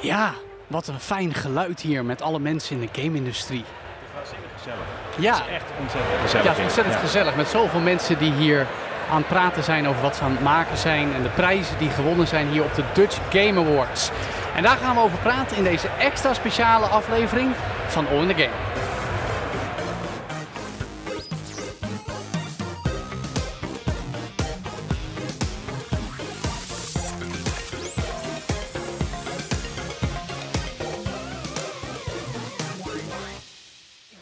Ja, wat een fijn geluid hier met alle mensen in de game-industrie. Het zeker gezellig. Ja. Het is echt ontzettend gezellig. Ja, het is ontzettend Ja. gezellig met zoveel mensen die hier aan het praten zijn over wat ze aan het maken zijn en de prijzen die gewonnen zijn hier op de Dutch Game Awards. En daar gaan we over praten in deze extra speciale aflevering van All in the Game.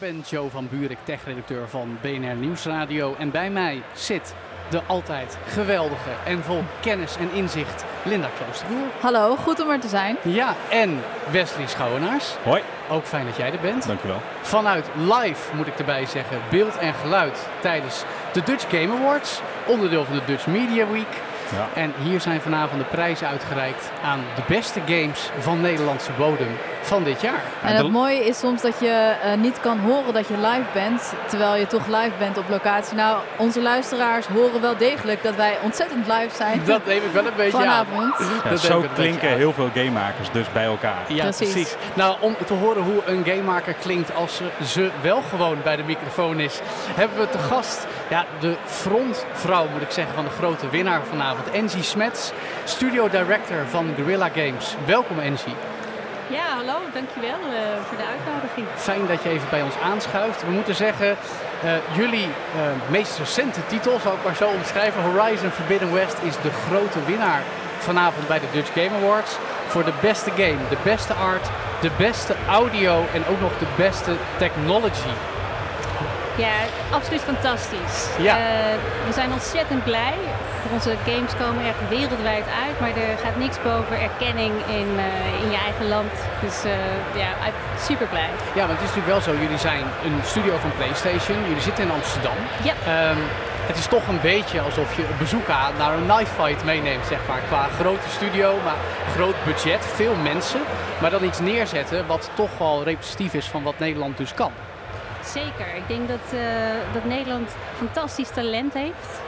Ben Joe van Buurik, techredacteur van BNR Nieuwsradio. En bij mij zit de altijd geweldige en vol kennis en inzicht Linda Kloosterboer. Hallo, goed om er te zijn. Ja, en Wesley Schouwenaars. Hoi, Ook fijn dat jij er bent. dankjewel. Vanuit live, moet ik erbij zeggen, beeld en geluid tijdens de Dutch Game Awards. Onderdeel van de Dutch Media Week. Ja. En hier zijn vanavond de prijzen uitgereikt aan de beste games van Nederlandse bodem van dit jaar. En het mooie is soms dat je eh, niet kan horen dat je live bent, terwijl je toch live bent op locatie. Nou, onze luisteraars horen wel degelijk dat wij ontzettend live zijn Dat neem ik wel een beetje aan. vanavond. Ja, Dat zo klinken heel veel gamemakers dus bij elkaar. Ja, precies. Precies. Nou, om te horen hoe een gamemaker klinkt als ze, ze wel gewoon bij de microfoon is, hebben we te gast ja, de frontvrouw, moet ik zeggen, van de grote winnaar vanavond. Angie Smets, studio director van Guerrilla Games. Welkom Angie. Ja, hallo, dankjewel uh, voor de uitnodiging. Fijn dat je even bij ons aanschuift. We moeten zeggen, eh, jullie eh, meest recente titel, zou ik maar zo omschrijven, Horizon Forbidden West, is de grote winnaar vanavond bij de Dutch Game Awards. Voor de beste game, de beste art, de beste audio en ook nog de beste technology. Ja, absoluut fantastisch. Ja. We zijn ontzettend blij. Onze games komen echt wereldwijd uit, maar er gaat niks boven erkenning in, eh, in je eigen land. Dus eh, ja, super blij. Ja, want het is natuurlijk wel zo, jullie zijn een studio van PlayStation, jullie zitten in Amsterdam. Ja. Ehm, het is toch een beetje alsof je een bezoek aan naar een knife fight meeneemt, zeg maar. Qua grote studio, maar groot budget, veel mensen. Maar dan iets neerzetten wat toch wel representatief is van wat Nederland dus kan. Zeker. Ik denk dat, eh, dat Nederland fantastisch talent heeft.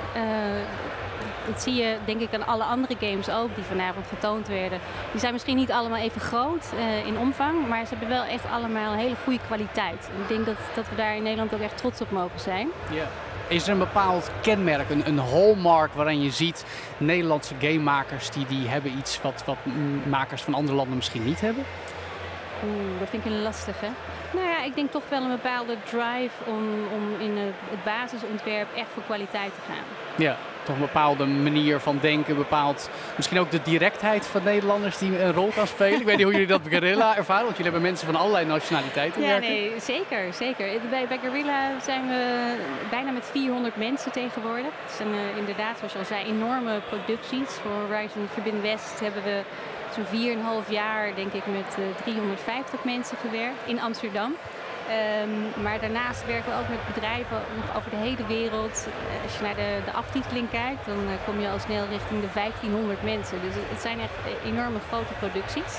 Dat zie je denk ik aan alle andere games ook die vanavond getoond werden. Die zijn misschien niet allemaal even groot eh, in omvang, maar ze hebben wel echt allemaal een hele goede kwaliteit. Ik denk dat, dat we daar in Nederland ook echt trots op mogen zijn. Is er een bepaald kenmerk, een, een hallmark waarin je ziet Nederlandse gamemakers die, die hebben iets wat, wat makers van andere landen misschien niet hebben? Oeh, dat vind ik een lastige. Nou ja, ik denk toch wel een bepaalde drive om, om in het, het basisontwerp echt voor kwaliteit te gaan. Ja, toch een bepaalde manier van denken, bepaald misschien ook de directheid van Nederlanders die een rol kan spelen. Ik weet niet hoe jullie dat bij Guerrilla ervaren, want jullie hebben mensen van allerlei nationaliteiten Ja, werken. nee, zeker, zeker. Bij, bij Guerrilla zijn we bijna met 400 mensen tegenwoordig. Het zijn eh, inderdaad, zoals je al zei, enorme producties. Voor Horizon Forbidden West hebben we zo'n 4,5 jaar, denk ik, met eh, 350 mensen gewerkt in Amsterdam. Ehm, maar daarnaast werken we ook met bedrijven nog over de hele wereld. Eh, als je naar de, de aftiteling kijkt, dan eh, kom je al snel richting de 1500 mensen. Dus het- zijn echt eh, enorme grote producties.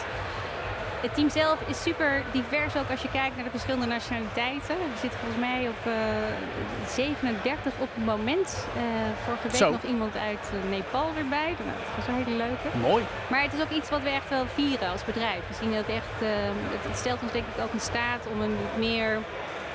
Het team zelf is super divers ook als je kijkt naar de verschillende nationaliteiten. Er zit volgens mij op eh, 37 op het moment. Eh, vorige week Zo. nog iemand uit eh, Nepal erbij. Nou, dat was een hele leuke. Mooi. Maar het is ook iets wat we echt wel vieren als bedrijf. We zien dat echt, eh, het, het stelt ons denk ik ook in staat om een meer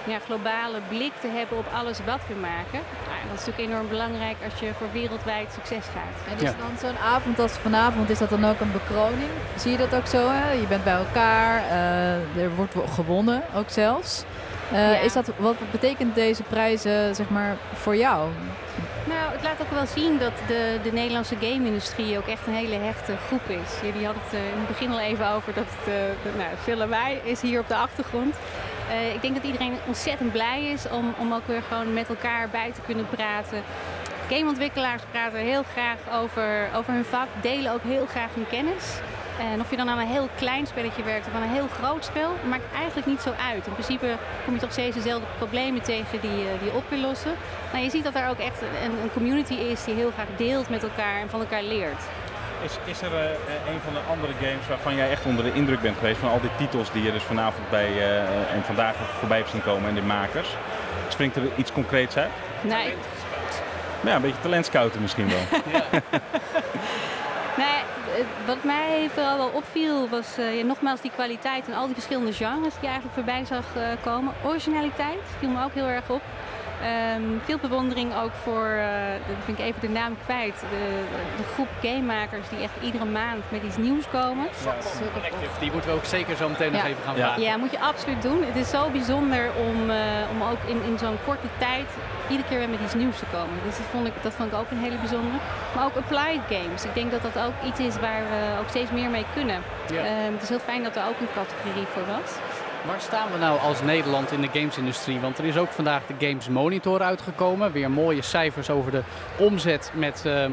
ja, globale blik te hebben op alles wat we maken. Nou, en dat is natuurlijk enorm belangrijk als je voor wereldwijd succes gaat. En is Ja. dan zo'n avond als vanavond, is dat dan ook een bekroning? Zie je dat ook zo? Hè? Je bent bij elkaar, eh, er wordt gewonnen ook zelfs. Eh, Ja. is dat, wat betekent deze prijzen zeg maar, voor jou? Nou, het laat ook wel zien dat de, de Nederlandse game-industrie ook echt een hele hechte groep is. Jullie hadden het eh, in het begin al even over dat het, eh, nou, veel lawaai is hier op de achtergrond. Eh, ik denk dat iedereen ontzettend blij is om, om ook weer gewoon met elkaar bij te kunnen praten. Gameontwikkelaars praten heel graag over, over hun vak, delen ook heel graag hun kennis. En of je dan aan een heel klein spelletje werkt of aan een heel groot spel, maakt eigenlijk niet zo uit. In principe kom je toch steeds dezelfde problemen tegen die, eh, die je op wil lossen. Maar je ziet dat er ook echt een, een community is die heel graag deelt met elkaar en van elkaar leert. Is, is er eh, een van de andere games waarvan jij echt onder de indruk bent geweest van al die titels die je dus vanavond bij uh, en vandaag voorbij hebt zien komen en de makers? Springt er iets concreets uit? Nee. Ja, een beetje talentscouten misschien wel. ja. nee, wat mij vooral wel opviel was uh, ja, nogmaals die kwaliteit en al die verschillende genres die je eigenlijk voorbij zag uh, komen. Originaliteit viel me ook heel erg op. Um, veel bewondering ook voor, uh, dat ben ik even de naam kwijt, de, de, groep gamemakers die echt iedere maand met iets nieuws komen. Ja, die moeten we ook zeker zo meteen ja. nog even gaan vragen. Ja, moet je absoluut doen. Het is zo bijzonder om, uh, om ook in, in zo'n korte tijd iedere keer weer met iets nieuws te komen. Dus dat vond ik, dat vond ik ook een hele bijzondere. Maar ook applied games. Ik denk dat dat ook iets is waar we ook steeds meer mee kunnen. Ja. Um, het is heel fijn dat er ook een categorie voor was. Waar staan we nou als Nederland in de gamesindustrie? Want er is ook vandaag de Games Monitor uitgekomen. Weer mooie cijfers over de omzet met uh,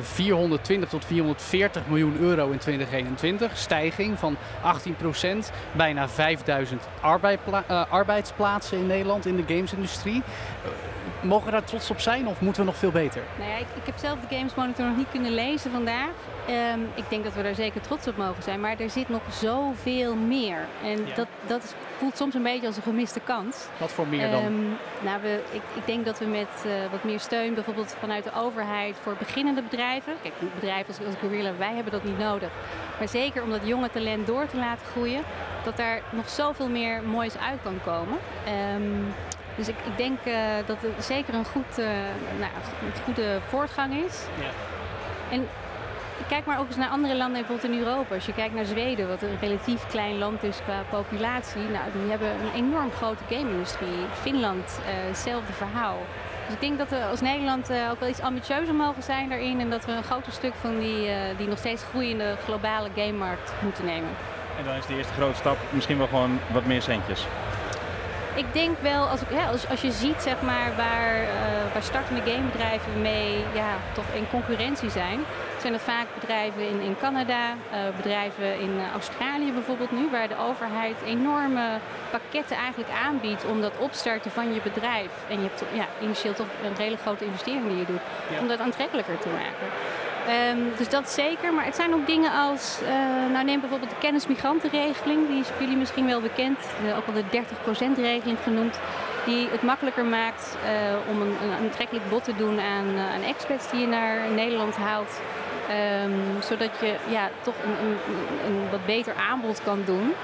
420 tot 440 miljoen euro in 2021. Stijging van 18 procent. Bijna 5000 arbeidspla uh, arbeidsplaatsen in Nederland in de gamesindustrie. Mogen we daar trots op zijn of moeten we nog veel beter? Nou ja, ik, ik heb zelf de Games Monitor nog niet kunnen lezen vandaag. Um, ik denk dat we daar zeker trots op mogen zijn. Maar er zit nog zoveel meer. En ja. dat, dat voelt soms een beetje als een gemiste kans. Wat voor meer dan? Um, nou, we, ik, ik, denk dat we met uh, wat meer steun, bijvoorbeeld vanuit de overheid, voor beginnende bedrijven. Kijk, bedrijven als, als Gorilla, wij hebben dat niet nodig. Maar zeker om dat jonge talent door te laten groeien, dat daar nog zoveel meer moois uit kan komen. Um, dus ik, ik denk uh, dat het zeker een, goed, uh, nou, een goede voortgang is. Ja. En kijk maar ook eens naar andere landen, bijvoorbeeld in Europa. Als je kijkt naar Zweden, wat een relatief klein land is qua populatie. Nou, die hebben een enorm grote game-industrie. Finland, hetzelfde uh, verhaal. Dus ik denk dat we als Nederland ook wel iets ambitieuzer mogen zijn daarin. En dat we een groter stuk van die, die nog steeds groeiende globale gamemarkt moeten nemen. En dan is de eerste grote stap misschien wel gewoon wat meer centjes. Ik denk wel, als, ik, ja, als, als je ziet zeg maar, waar, uh, waar startende gamebedrijven mee ja, toch in concurrentie zijn, zijn dat vaak bedrijven in, in Canada, uh, bedrijven in Australië bijvoorbeeld nu, waar de overheid enorme pakketten eigenlijk aanbiedt om dat opstarten van je bedrijf. En je hebt ja, initieel toch een hele grote investering die je doet, ja. om dat aantrekkelijker te maken. Um, dus dat zeker. Maar het zijn ook dingen als, uh, nou neem bijvoorbeeld de kennismigrantenregeling. Die is jullie misschien wel bekend. Uh, ook wel de 30%-regeling genoemd. Die het makkelijker maakt uh, om een, een aantrekkelijk bod te doen aan, aan expats die je naar Nederland haalt. Um, zodat je ja, toch een, een wat beter aanbod kan doen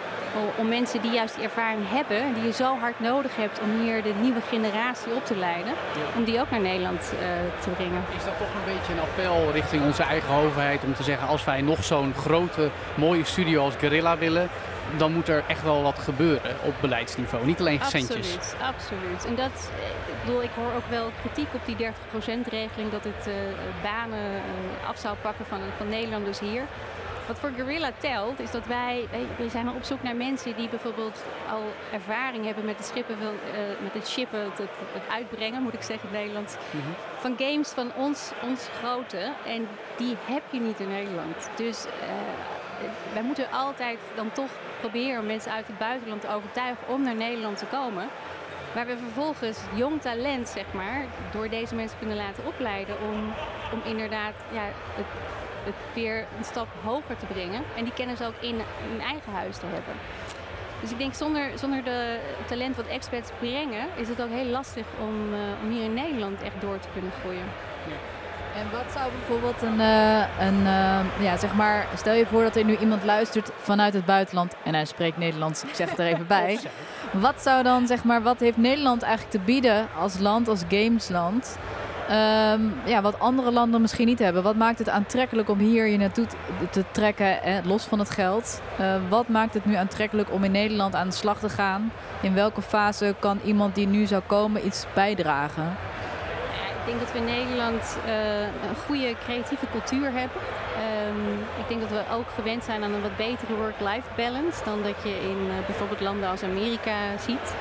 om mensen die juist die ervaring hebben, die je zo hard nodig hebt om hier de nieuwe generatie op te leiden, ja. om die ook naar Nederland uh, te brengen. Is dat toch een beetje een appel richting onze eigen overheid om te zeggen als wij nog zo'n grote, mooie studio als Guerrilla willen, dan moet er echt wel wat gebeuren op beleidsniveau, niet alleen centjes. Absoluut, absoluut. En dat, ik bedoel, ik hoor ook wel kritiek op die 30%-regeling dat het uh, banen uh, af zou pakken van, van Nederlanders hier. Wat voor Gorilla telt, is dat wij, wij zijn op zoek naar mensen die bijvoorbeeld al ervaring hebben met het, schippen uh, met het shippen, het, het, uitbrengen, moet ik zeggen in het Nederlands, mm -hmm. van games van ons, ons grote. En die heb je niet in Nederland. Dus uh, wij moeten altijd dan toch proberen om mensen uit het buitenland te overtuigen om naar Nederland te komen. Waar we vervolgens jong talent, zeg maar, door deze mensen kunnen laten opleiden om, om inderdaad ja, het, het weer een stap hoger te brengen. En die kennis ook in hun eigen huis te hebben. Dus ik denk zonder, zonder de talent wat experts brengen, is het ook heel lastig om, uh, om hier in Nederland echt door te kunnen groeien. Ja. En wat zou bijvoorbeeld een, uh, een uh, ja, zeg maar, stel je voor dat er nu iemand luistert vanuit het buitenland en hij spreekt Nederlands, ik zeg het er even bij. Wat zou dan, zeg maar, wat heeft Nederland eigenlijk te bieden als land, als gamesland? Um, ja, wat andere landen misschien niet hebben. Wat maakt het aantrekkelijk om hier je naartoe te, trekken, eh, los van het geld? Uh, wat maakt het nu aantrekkelijk om in Nederland aan de slag te gaan? In welke fase kan iemand die nu zou komen iets bijdragen? Ik denk dat we in Nederland uh, een goede creatieve cultuur hebben. Um, ik denk dat we ook gewend zijn aan een wat betere work-life balance dan dat je in bijvoorbeeld landen als Amerika ziet.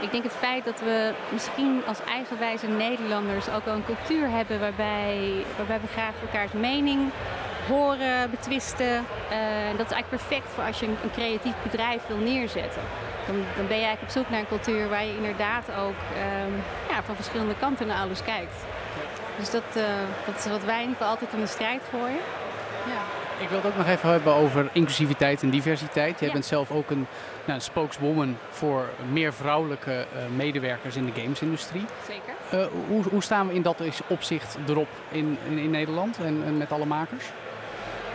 Ik denk het feit dat we misschien als eigenwijze Nederlanders ook wel een cultuur hebben waarbij, waarbij we graag elkaars mening horen, betwisten. Uh, dat is eigenlijk perfect voor als je een, creatief bedrijf wil neerzetten. Dan, dan ben je eigenlijk op zoek naar een cultuur waar je inderdaad ook um, ja, van verschillende kanten naar alles kijkt. Dus dat, uh, dat is wat wij in ieder geval altijd in de strijd gooien. Ja. Ik wil het ook nog even hebben over inclusiviteit en diversiteit. Jij bent zelf ook een nou, spokeswoman voor meer vrouwelijke uh, medewerkers in de gamesindustrie. Zeker. Uh, hoe, hoe, staan we in dat opzicht erop in, in, in Nederland en, en, met alle makers?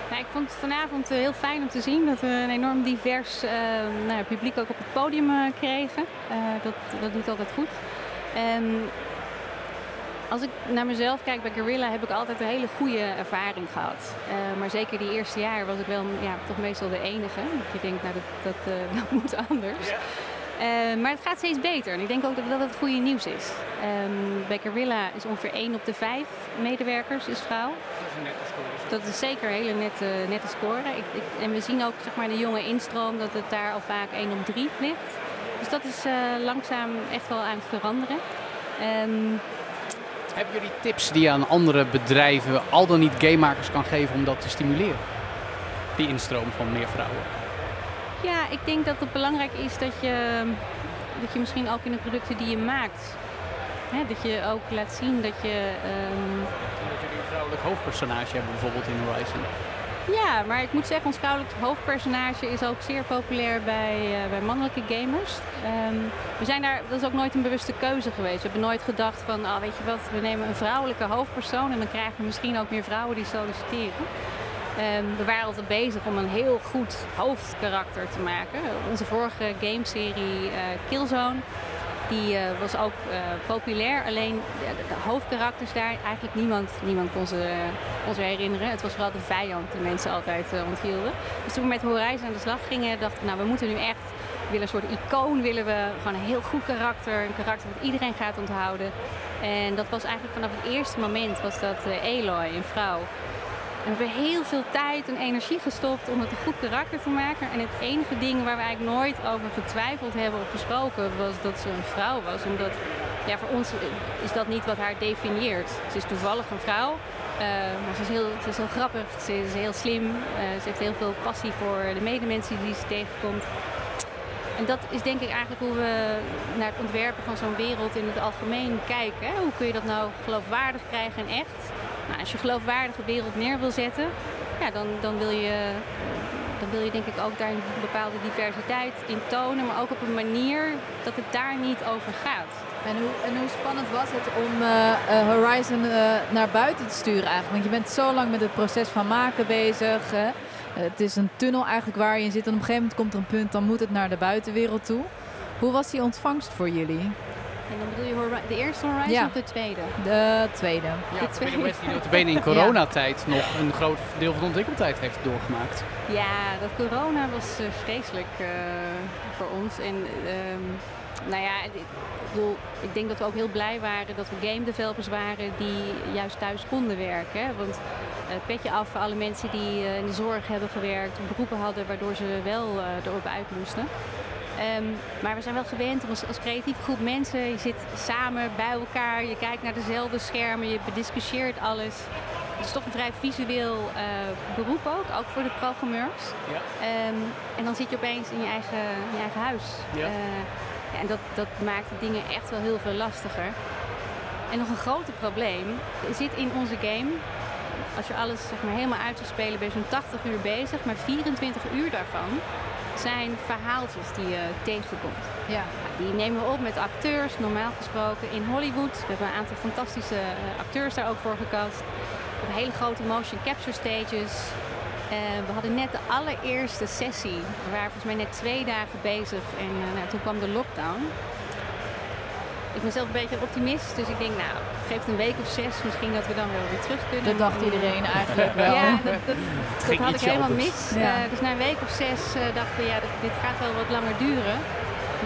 Nou, ik vond het vanavond heel fijn om te zien dat we een enorm divers uh, nou, publiek ook op het podium kregen. dat, dat doet altijd goed. En als ik naar mezelf kijk bij Gorilla heb ik altijd een hele goede ervaring gehad. Uh, maar zeker die eerste jaar was ik wel ja, toch meestal de enige. Dat je denkt, nou dat, dat, uh, dat moet anders. Ja. Uh, maar het gaat steeds beter. En ik denk ook dat dat het goede nieuws is. Um, bij Gorilla is ongeveer 1 op de 5 medewerkers is vrouw. Dat is een nette score. Dat is zeker een hele nette, nette score. Ik, ik, en we zien ook zeg maar, de jonge instroom dat het daar al vaak 1 op 3 ligt. Dus dat is langzaam echt wel aan het veranderen. Um, hebben jullie tips die je aan andere bedrijven, al dan niet gamemakers, kan geven om dat te stimuleren? Die instroom van meer vrouwen. Ja, ik denk dat het belangrijk is dat je, dat je misschien ook in de producten die je maakt, hè, dat je ook laat zien dat je... Um... Dat jullie een vrouwelijk hoofdpersonage hebben bijvoorbeeld in Horizon. Ja, maar ik moet zeggen, ons vrouwelijk hoofdpersonage is ook zeer populair bij, uh, bij mannelijke gamers. Um, we zijn daar, dat is ook nooit een bewuste keuze geweest. We hebben nooit gedacht van, oh, weet je wat, we nemen een vrouwelijke hoofdpersoon en dan krijgen we misschien ook meer vrouwen die solliciteren. Um, we waren altijd bezig om een heel goed hoofdkarakter te maken. Onze vorige gameserie uh, Killzone die uh, was ook uh, populair, alleen de, de, hoofdkarakters daar, eigenlijk niemand, niemand kon, ze, kon ze herinneren. Het was vooral de vijand die mensen altijd onthielden. Dus toen we met Horizon aan de slag gingen, dachten we, nou we moeten nu echt, we willen een soort icoon, willen we gewoon een heel goed karakter, een karakter dat iedereen gaat onthouden. En dat was eigenlijk vanaf het eerste moment, was dat Eloy, een vrouw. We hebben heel veel tijd en energie gestopt om het een goed karakter te maken. En het enige ding waar we eigenlijk nooit over getwijfeld hebben of gesproken was dat ze een vrouw was. Omdat ja, voor ons is dat niet wat haar definieert. Ze is toevallig een vrouw, uh, maar ze is, heel, ze is heel grappig, ze is heel slim. Uh, ze heeft heel veel passie voor de medemensen die ze tegenkomt. En dat is denk ik eigenlijk hoe we naar het ontwerpen van zo'n wereld in het algemeen kijken. Hè? Hoe kun je dat nou geloofwaardig krijgen en echt? Nou, als je geloofwaardige wereld neer wil zetten, ja, dan, dan, wil je, dan wil je denk ik ook daar een bepaalde diversiteit in tonen, maar ook op een manier dat het daar niet over gaat. En hoe, en hoe spannend was het om uh, uh, Horizon uh, naar buiten te sturen eigenlijk? Want je bent zo lang met het proces van maken bezig. Hè? het is een tunnel eigenlijk waar je in zit. En op een gegeven moment komt er een punt, dan moet het naar de buitenwereld toe. Hoe was die ontvangst voor jullie? En dan bedoel je de eerste Horizon ja. of de tweede? De tweede. Ja, de tweede. West die notabene in coronatijd ja. nog een groot deel van de ontwikkeltijd heeft doorgemaakt. Ja, dat corona was uh, vreselijk uh, voor ons. En um, nou ja, ik, bedoel, ik denk dat we ook heel blij waren dat we game developers waren die juist thuis konden werken. Hè? Want uh, petje af voor alle mensen die in de zorg hebben gewerkt, beroepen hadden waardoor ze wel erop uit moesten. Um, maar we zijn wel gewend om als, als, creatieve groep mensen, je zit samen bij elkaar, je kijkt naar dezelfde schermen, je bediscussieert alles. Het is toch een vrij visueel uh, beroep ook, ook voor de programmeurs. Ja. Um, en dan zit je opeens in je eigen, je eigen huis. Ja. Uh, ja, en dat, dat maakt de dingen echt wel heel veel lastiger. En nog een groter probleem zit in onze game. Als je alles zeg maar, helemaal uit zou spelen, ben je zo'n 80 uur bezig, maar 24 uur daarvan zijn verhaaltjes die je tegenkomt. Ja. Die nemen we op met acteurs, normaal gesproken in Hollywood. We hebben een aantal fantastische eh, acteurs daar ook voor gekast. We hebben hele grote motion capture stages. Uh, we hadden net de allereerste sessie. We waren volgens mij net twee dagen bezig en uh, nou, toen kwam de lockdown ik ben zelf een beetje een optimist. Dus ik denk, nou, geef het een week of zes misschien dat we dan wel weer terug kunnen. Dat dacht iedereen eigenlijk wel. Ja, dat, dat, dat had ik helemaal mis. Ja. Uh, dus na een week of zes uh, dachten we, ja, dit gaat wel wat langer duren.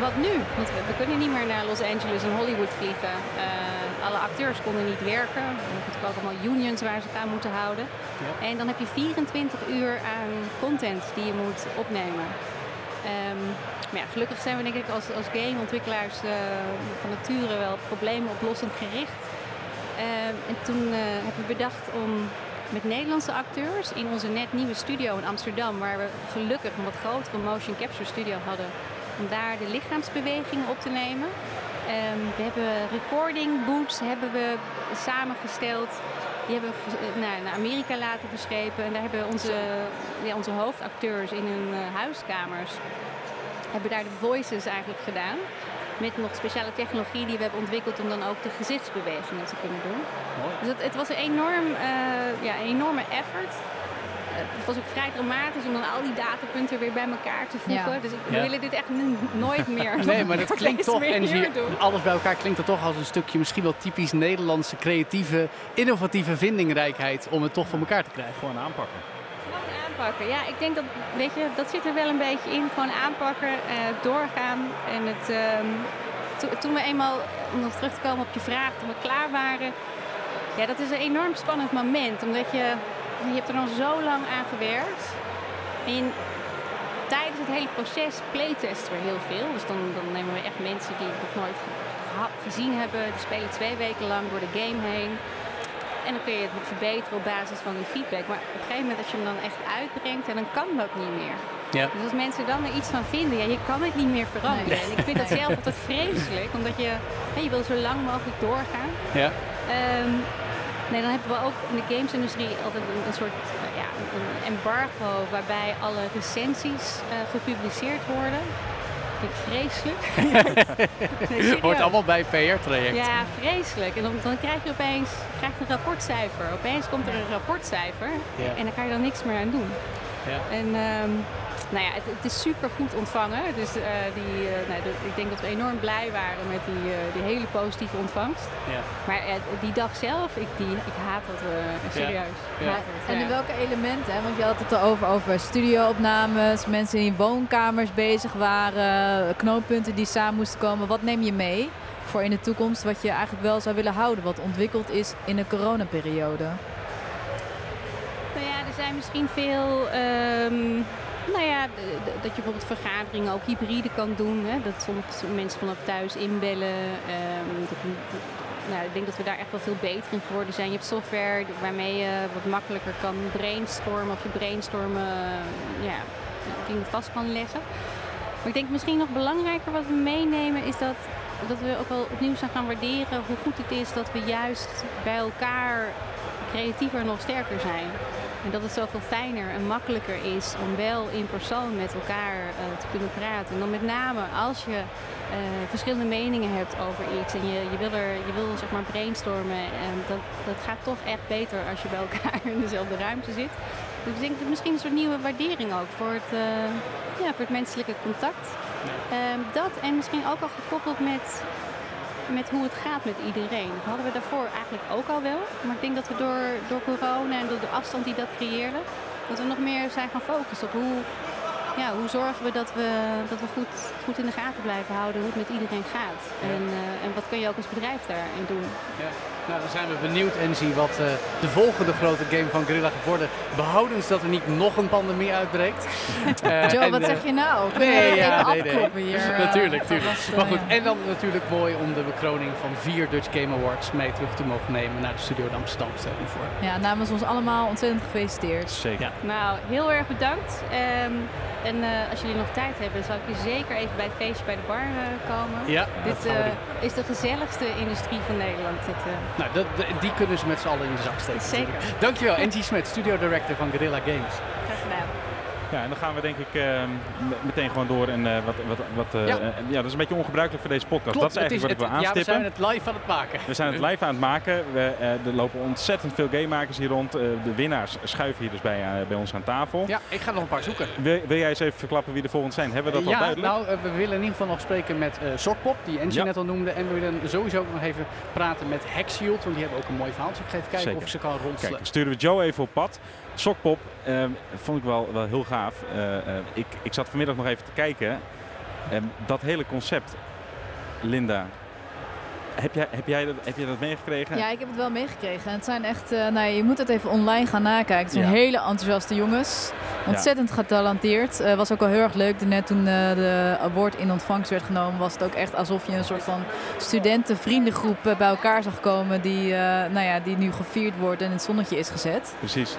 Wat nu? Want we, we kunnen niet meer naar Los Angeles en Hollywood vliegen. Uh, alle acteurs konden niet werken. We hebben natuurlijk ook allemaal unions waar ze het aan moeten houden. Ja. En dan heb je 24 uur aan content die je moet opnemen. Um, maar ja, gelukkig zijn we denk ik als, als gameontwikkelaars uh, van nature wel probleemoplossend gericht. Uh, en toen uh, hebben we bedacht om met Nederlandse acteurs in onze net nieuwe studio in Amsterdam, waar we gelukkig een wat grotere motion capture studio hadden, om daar de lichaamsbewegingen op te nemen. Ehm, we hebben recording boots hebben we samengesteld. Die hebben we naar, naar Amerika laten verschepen. En daar hebben onze, ja, onze hoofdacteurs in hun eh, huiskamers hebben daar de voices eigenlijk gedaan. Met nog speciale technologie die we hebben ontwikkeld om dan ook de gezichtsbewegingen te kunnen doen. Mooi. Dus het, het was een, enorm, eh, ja, een enorme effort. Eh, het was ook vrij dramatisch om dan al die datapunten weer bij elkaar te voegen. Ja. Dus Ja. we willen dit echt nooit meer Nee, maar dat klinkt toch, en alles bij elkaar klinkt het toch als een stukje misschien wel typisch Nederlandse creatieve, innovatieve vindingrijkheid om het toch voor elkaar te krijgen. Gewoon aanpakken. Ja, ik denk dat, weet je, dat zit er wel een beetje in. Gewoon aanpakken, eh, doorgaan. En het, ehm, to- toen we eenmaal, om nog terug te komen op je vraag, toen we klaar waren. Ja, dat is een enorm spannend moment. Omdat je, je hebt er dan zo lang aan gewerkt. En tijdens het hele proces playtesten we heel veel. Dus dan, dan nemen we echt mensen die het nog nooit gezien hebben. Die spelen twee weken lang door de game heen. En dan kun je het verbeteren op basis van die feedback. Maar op een gegeven moment als je hem dan echt uitbrengt, en dan kan dat niet meer. Ja. Dus als mensen dan er iets van vinden, ja, je kan het niet meer veranderen. Nee. En ik vind dat zelf altijd vreselijk, omdat je, hè, je wil zo lang mogelijk doorgaan. Ja. Ehm, nee, dan hebben we ook in de gamesindustrie altijd een, een soort ja, een embargo waarbij alle recensies eh, gepubliceerd worden. Vind ik vreselijk. Nee. Hoort allemaal bij PR-traject. Ja, vreselijk. En dan, dan krijg je opeens krijg je een rapportcijfer. Opeens komt er een rapportcijfer Ja. en daar kan je dan niks meer aan doen. Ja. En ehm, nou ja, het, het is super goed ontvangen. Dus eh, die, eh, nou, de- ik denk dat we enorm blij waren met die, eh, die hele positieve ontvangst. Ja. Maar die dag zelf, ik, die, ik haat dat eh, serieus. Ja. haat het, En in welke elementen? Hè? Want je had het erover over studioopnames, mensen die in woonkamers bezig waren, knooppunten die samen moesten komen. Wat neem je mee voor in de toekomst wat je eigenlijk wel zou willen houden, wat ontwikkeld is in de coronaperiode? Nou ja, er zijn misschien veel. ehm, nou ja, dat je bijvoorbeeld vergaderingen ook hybride kan doen. Hè? Dat sommige mensen vanaf thuis inbellen. ehm, nou, ik denk dat we daar echt wel veel beter in geworden zijn. Je hebt software waarmee je wat makkelijker kan brainstormen. Of je brainstormen eh, ja, dingen vast kan leggen. Maar ik denk misschien nog belangrijker wat we meenemen is dat, dat we ook wel opnieuw zijn gaan waarderen hoe goed het is dat we juist bij elkaar creatiever nog sterker zijn. En dat het zoveel fijner en makkelijker is om wel in persoon met elkaar eh, te kunnen praten. En dan met name als je eh, verschillende meningen hebt over iets en je, je wil, er, je wil zeg maar brainstormen. En dat, dat gaat toch echt beter als je bij elkaar in dezelfde ruimte zit. Dus ik denk dat misschien een soort nieuwe waardering ook voor het, eh, ja, voor het menselijke contact. Ehm, dat en misschien ook al gekoppeld met, met hoe het gaat met iedereen. Dat hadden we daarvoor eigenlijk ook al wel. Maar ik denk dat we door, door corona en door de afstand die dat creëerde, dat we nog meer zijn gaan focussen op hoe, ja, hoe zorgen we dat we, dat we goed, goed in de gaten blijven houden hoe het met iedereen gaat. En, eh, en wat kun je ook als bedrijf daarin doen. Ja. Nou, dan zijn we benieuwd, Enzi, wat eh, de volgende grote game van Gorilla gaat worden. Behoudens dat er niet nog een pandemie uitbreekt. Eh, Joe, en, wat eh, zeg je nou? Kunnen Nee, we ja, even nee, nee. hier? natuurlijk, Maar goed, en dan natuurlijk mooi om de bekroning van vier Dutch Game Awards mee terug te mogen nemen naar de studio in Amsterdam. Stel je voor. Ja, namens ons allemaal ontzettend gefeliciteerd. Zeker. Ja. Nou, heel erg bedankt. Ehm, en eh, als jullie nog tijd hebben, zou ik je zeker even bij het feestje bij de bar komen. Ja, Dit dat gaan we eh, doen. is de gezelligste industrie van Nederland. Dit, eh, Nou, dat, die kunnen ze met z'n allen in de zak steken. Zeker. natuurlijk. Dankjewel, Engie Smet, studio director van Gorilla Games. Ja, en dan gaan we denk ik eh, m- meteen gewoon door. En eh, wat, wat, wat, eh, Ja. ja. dat is een beetje ongebruikelijk voor deze podcast. Klopt, dat is eigenlijk het wat ik wil Ja, we aanstippen. zijn het live aan het maken. We zijn het live aan het maken. We, eh, er lopen ontzettend veel gamemakers hier rond. Eh, de winnaars schuiven hier dus bij, eh, bij ons aan tafel. Ja, ik ga nog een paar zoeken. Wil, wil jij eens even verklappen wie de volgende zijn? Hebben we dat al ja, duidelijk? nou, eh, we willen in ieder geval nog spreken met eh Sokpop, die Engie Ja. net al noemde. En we willen sowieso ook nog even praten met Hackshield, want die hebben ook een mooi verhaal. Dus ik ga even kijken Zeker. of ik ze kan ronselen. Kijk, sturen we Joe even op pad. Sokpop eh, vond ik wel, wel heel gaaf. Eh, eh, ik, ik zat vanmiddag nog even te kijken. Ehm, dat hele concept, Linda, heb jij, heb jij, dat, heb jij dat meegekregen? Ja, ik heb het wel meegekregen. Het zijn echt, eh, nou, je moet het even online gaan nakijken. Het zijn Ja. hele enthousiaste jongens. Ontzettend getalenteerd. Uh, was ook al heel erg leuk. Net toen uh, de award in ontvangst werd genomen, was het ook echt alsof je een soort van studentenvriendengroep bij elkaar zag komen. Die, nou ja, die nu gevierd wordt en in het zonnetje is gezet. Precies.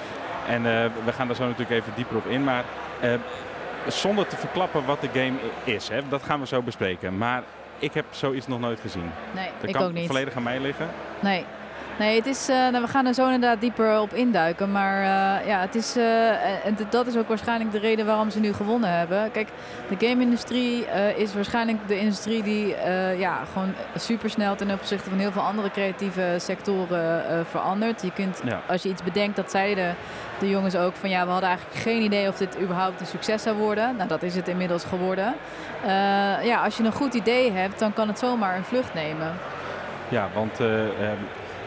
En we gaan daar zo natuurlijk even dieper op in. Maar zonder te verklappen wat de game is, hè, dat gaan we zo bespreken. Maar ik heb zoiets nog nooit gezien. Nee, dat ik kan ook niet. volledig aan mij liggen. Nee. Nee, het is, uh, nou, we gaan er zo inderdaad dieper op induiken. Maar uh, ja, het is, uh, en dat is ook waarschijnlijk de reden waarom ze nu gewonnen hebben. Kijk, de game-industrie is waarschijnlijk de industrie die ja, gewoon supersnel ten opzichte van heel veel andere creatieve sectoren verandert. Je kunt, ja. als je iets bedenkt, dat zeiden de jongens ook van ja, we hadden eigenlijk geen idee of dit überhaupt een succes zou worden. Nou, dat is het inmiddels geworden. ja, als je een goed idee hebt, dan kan het zomaar een vlucht nemen. Ja, want um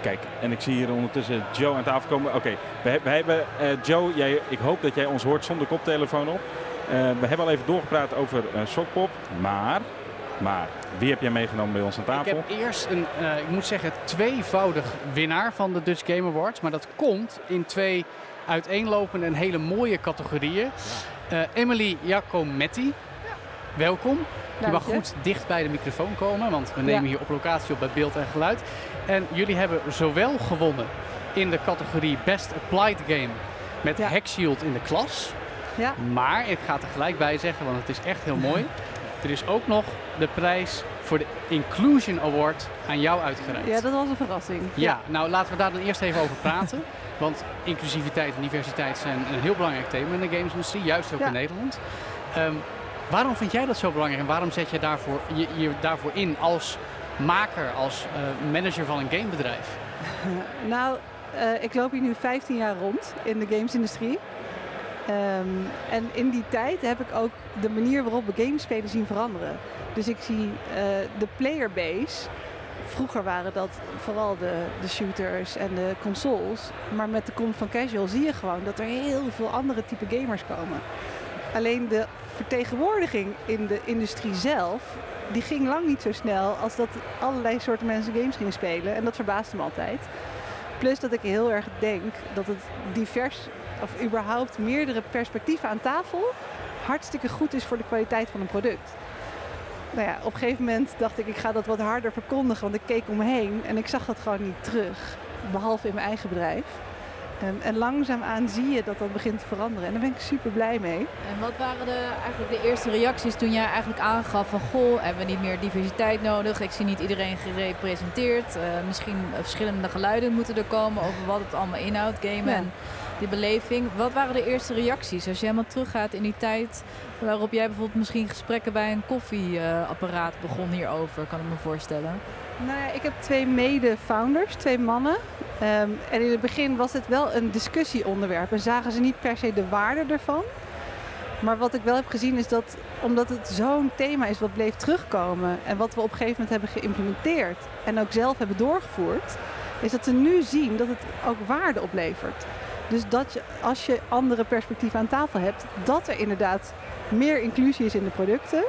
Kijk, en ik zie hier ondertussen Joe aan tafel komen. Oké, okay, we, hebben uh, Joe, jij, ik hoop dat jij ons hoort zonder koptelefoon op. Uh, we hebben al even doorgepraat over uh, Sokpop, maar, maar wie heb jij meegenomen bij ons aan tafel? Ik heb eerst een, ik moet zeggen, tweevoudig winnaar van de Dutch Game Awards. Maar dat komt in twee uiteenlopende en hele mooie categorieën. Ja. Emily Giacometti, ja. Welkom. Je mag goed dicht bij de microfoon komen, want we nemen hier op locatie op bij beeld en geluid. En jullie hebben zowel gewonnen in de categorie Best Applied Game met ja. Shield in de klas. Ja. Maar ik ga er gelijk bij zeggen, want het is echt heel mooi. Er is ook nog de prijs voor de Inclusion Award aan jou uitgereikt. Ja, dat was een verrassing. Ja, nou laten we daar dan eerst even over praten. Want inclusiviteit en diversiteit zijn een heel belangrijk thema in de gamesindustrie, juist ook in Nederland. Um, waarom vind jij dat zo belangrijk en waarom zet je, daarvoor, je, daarvoor in als maker, als uh, manager van een gamebedrijf? nou, uh, ik loop hier nu 15 jaar rond in de gamesindustrie. Um, en in die tijd heb ik ook de manier waarop we games spelen zien veranderen. Dus ik zie uh, de playerbase. Vroeger waren dat vooral de, de shooters en de consoles. Maar met de komst van casual zie je gewoon dat er heel veel andere type gamers komen. Alleen de vertegenwoordiging in de industrie zelf die ging lang niet zo snel als dat allerlei soorten mensen games gingen spelen. En dat verbaasde me altijd. Plus dat ik heel erg denk dat het divers, of überhaupt meerdere perspectieven aan tafel, hartstikke goed is voor de kwaliteit van een product. Nou ja, op een gegeven moment dacht ik, ik ga dat wat harder verkondigen, want ik keek om me heen en ik zag dat gewoon niet terug. Behalve in mijn eigen bedrijf. En, en langzaamaan zie je dat dat begint te veranderen. En daar ben ik super blij mee. En wat waren de, eigenlijk de eerste reacties toen jij eigenlijk aangaf van... goh, hebben we niet meer diversiteit nodig? Ik zie niet iedereen gerepresenteerd. Uh, misschien verschillende geluiden moeten er komen over wat het allemaal inhoudt, gamen en die beleving. Wat waren de eerste reacties als je helemaal teruggaat in die tijd... waarop jij bijvoorbeeld misschien gesprekken bij een koffieapparaat begon hierover, kan ik me voorstellen? Nou ja, ik heb twee mede-founders, twee mannen. Ehm, en in het begin was het wel een discussieonderwerp en zagen ze niet per se de waarde ervan. Maar wat ik wel heb gezien is dat, omdat het zo'n thema is wat bleef terugkomen en wat we op een gegeven moment hebben geïmplementeerd en ook zelf hebben doorgevoerd, is dat ze nu zien dat het ook waarde oplevert. Dus dat je, als je andere perspectieven aan tafel hebt, dat er inderdaad meer inclusie is in de producten.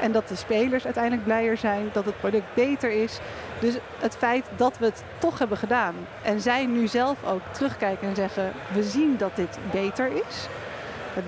En dat de spelers uiteindelijk blijer zijn, dat het product beter is. Dus het feit dat we het toch hebben gedaan en zij nu zelf ook terugkijken en zeggen: we zien dat dit beter is.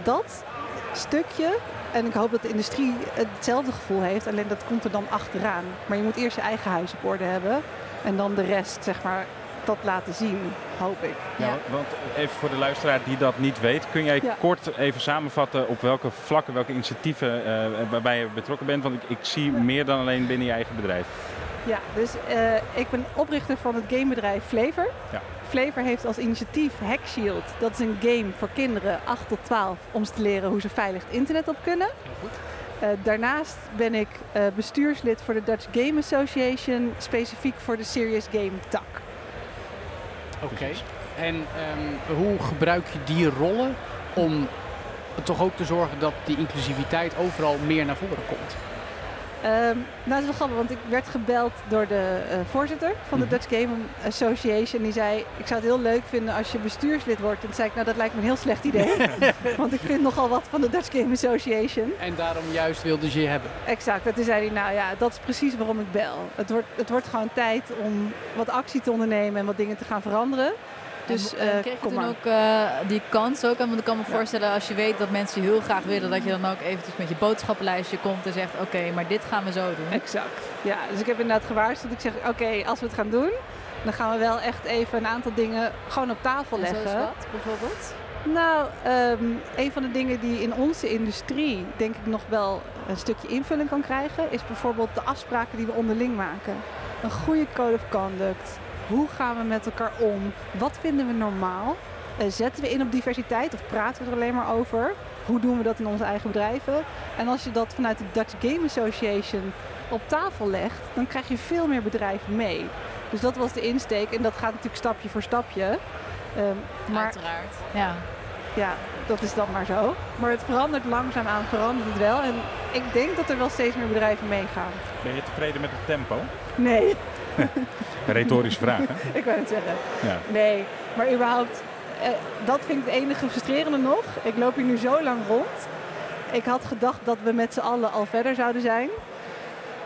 Dat stukje, en ik hoop dat de industrie hetzelfde gevoel heeft, alleen dat komt er dan achteraan. Maar je moet eerst je eigen huis op orde hebben en dan de rest, zeg maar, dat laten zien, hoop ik. Ja, want even voor de luisteraar die dat niet weet, kun jij kort even samenvatten op welke vlakken, welke initiatieven uh, waarbij je betrokken bent? Want ik, ik zie meer dan alleen binnen je eigen bedrijf. Ja, dus uh, ik ben oprichter van het gamebedrijf Flavor. Ja. Flavor heeft als initiatief Hack Shield. Dat is een game voor kinderen 8 tot 12 om te leren hoe ze veilig het internet op kunnen. Heel goed. Uh, daarnaast ben ik uh, bestuurslid voor de Dutch Game Association, specifiek voor de Serious Game tak. Oké. En um, hoe gebruik je die rollen om toch ook te zorgen dat die inclusiviteit overal meer naar voren komt? Um, nou, dat is wel grappig, want ik werd gebeld door de uh, voorzitter van de mhm. Dutch Game Association. Die zei, ik zou het heel leuk vinden als je bestuurslid wordt. En toen zei ik, nou dat lijkt me een heel slecht idee. want ik vind nogal wat van de Dutch Game Association. En daarom juist wilde ze je hebben. Exact. En toen zei hij, nou ja, dat is precies waarom ik bel. Het wordt, het wordt gewoon tijd om wat actie te ondernemen en wat dingen te gaan veranderen. Dus en, en kreeg je toen ook eh, die kans ook? Want ik kan me voorstellen, als je weet dat mensen heel graag willen, dat je dan ook eventjes met je boodschappenlijstje komt en zegt, oké, maar dit gaan we zo doen. Exact. Ja, dus ik heb inderdaad gewaarschuwd. Ik zeg, oké, als we het gaan doen, dan gaan we wel echt even een aantal dingen gewoon op tafel En zo leggen. wat, bijvoorbeeld? Nou, ehm, een van de dingen die in onze industrie denk ik nog wel een stukje invulling kan krijgen, is bijvoorbeeld de afspraken die we onderling maken. Een goede code of conduct. Hoe gaan we met elkaar om? Wat vinden we normaal? Eh, zetten we in op diversiteit of praten we er alleen maar over? Hoe doen we dat in onze eigen bedrijven? En als je dat vanuit de Dutch Game Association op tafel legt, dan krijg je veel meer bedrijven mee. Dus dat was de insteek en dat gaat natuurlijk stapje voor stapje. Ehm, maar Uiteraard. Ja. ja, dat is dan maar zo. Maar het verandert langzaamaan, verandert het wel. En ik denk dat er wel steeds meer bedrijven meegaan. Ben je tevreden met het tempo? Nee, retorische vraag, hè? ik wou het zeggen. Ja. Nee, maar überhaupt, eh, dat vind ik het enige frustrerende nog. Ik loop hier nu zo lang rond. Ik had gedacht dat we met z'n allen al verder zouden zijn.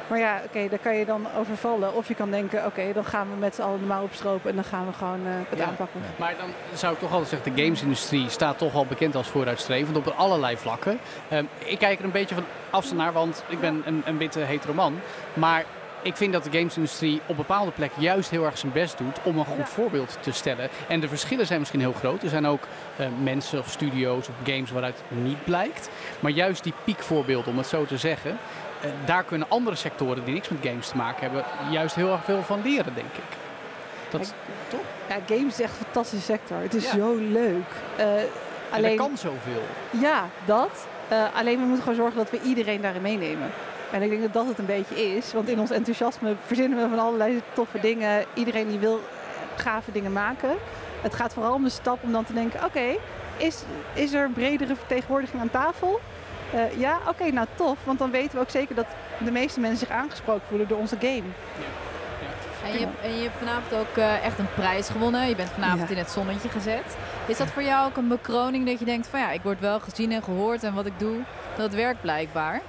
Maar ja, oké, daar kan je dan over vallen. Of je kan denken, oké, dan gaan we met z'n allen de mouw opstropen en dan gaan we gewoon eh, het Ja. aanpakken. Maar dan zou ik toch altijd zeggen, de gamesindustrie staat toch al bekend als vooruitstrevend op allerlei vlakken. Ehm, ik kijk er een beetje van afstand naar, want ik ben een, een witte heteroman. Maar ik vind dat de gamesindustrie op bepaalde plekken juist heel erg zijn best doet om een goed voorbeeld te stellen. En de verschillen zijn misschien heel groot. Er zijn ook eh, mensen of studio's of games waaruit het niet blijkt. Maar juist die piekvoorbeelden, om het zo te zeggen, eh, daar kunnen andere sectoren die niks met games te maken hebben, juist heel erg veel van leren, denk ik. Dat, toch? Ja, games is echt een fantastische sector. Het is Ja. zo leuk. Eh, En alleen, er kan zoveel. Ja, dat. Eh, alleen we moeten gewoon zorgen dat we iedereen daarin meenemen. En ik denk dat dat het een beetje is. Want in ons enthousiasme verzinnen we van allerlei toffe dingen. Iedereen die wil gave dingen maken. Het gaat vooral om de stap om dan te denken... oké, is, is er bredere vertegenwoordiging aan tafel? Eh, ja, oké, nou tof. Want dan weten we ook zeker dat de meeste mensen zich aangesproken voelen door onze game. En je, hebt- en je hebt vanavond ook eh, echt een prijs gewonnen. Je bent vanavond Ja. in het zonnetje gezet. Is dat voor jou ook een bekroning dat je denkt van ja, ik word wel gezien en gehoord en wat ik doe, dat werkt blijkbaar?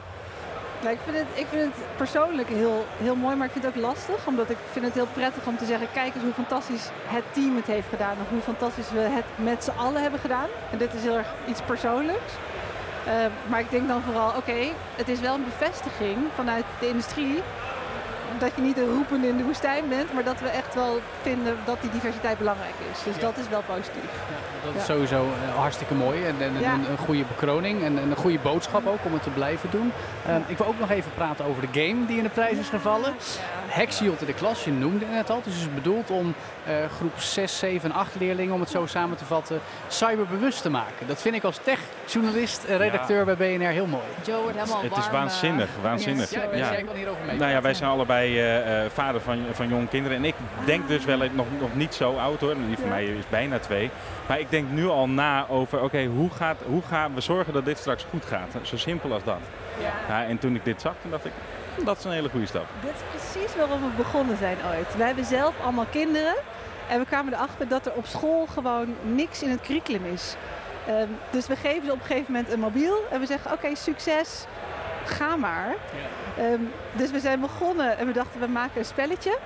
Nou, ik, vind het, ik vind het persoonlijk heel, heel mooi, maar ik vind het ook lastig. Omdat ik vind het heel prettig om te zeggen, kijk eens hoe fantastisch het team het heeft gedaan. Of hoe fantastisch we het met z'n allen hebben gedaan. En dit is heel erg iets persoonlijks. Eh, maar ik denk dan vooral, oké, het is wel een bevestiging vanuit de industrie. Dat je niet een roepende in de woestijn bent, maar dat we echt wel vinden dat die diversiteit belangrijk is. Dus Ja. dat is wel positief. Ja, dat is sowieso eh, hartstikke mooi en, en, en Ja. een, een goede bekroning en, en een goede boodschap ook om het te blijven doen. Ehm, ik wil ook nog even praten over de game die in de prijs is gevallen. Hexiot in de klas, je noemde het net al. Het is dus bedoeld om eh, groep 6, 7 en 8 leerlingen, om het zo samen te vatten, cyberbewust te maken. Dat vind ik als techjournalist en redacteur bij BNR heel mooi. Joe wordt helemaal Het is waanzinnig, eh, waanzinnig. yes. Ja, Ja. jij kan hierover mee. Nou ja, wij zijn allebei vader van, van jonge kinderen. En ik denk dus wel nog, nog niet zo oud hoor. Die van Ja. mij is bijna twee. Maar ik denk nu al na over, oké, hoe, gaat, hoe gaan we zorgen dat dit straks goed gaat? Zo simpel als dat. Ja. Ja, en toen ik dit zag, toen dacht ik, dat is een hele goede stap. Dit is precies waarom we begonnen zijn ooit. Wij hebben zelf allemaal kinderen. En we kwamen erachter dat er op school gewoon niks in het curriculum is. Ehm, dus we geven ze op een gegeven moment een mobiel. En we zeggen, oké, succes. Ga maar. Ehm, dus we zijn begonnen en we dachten, we maken een spelletje.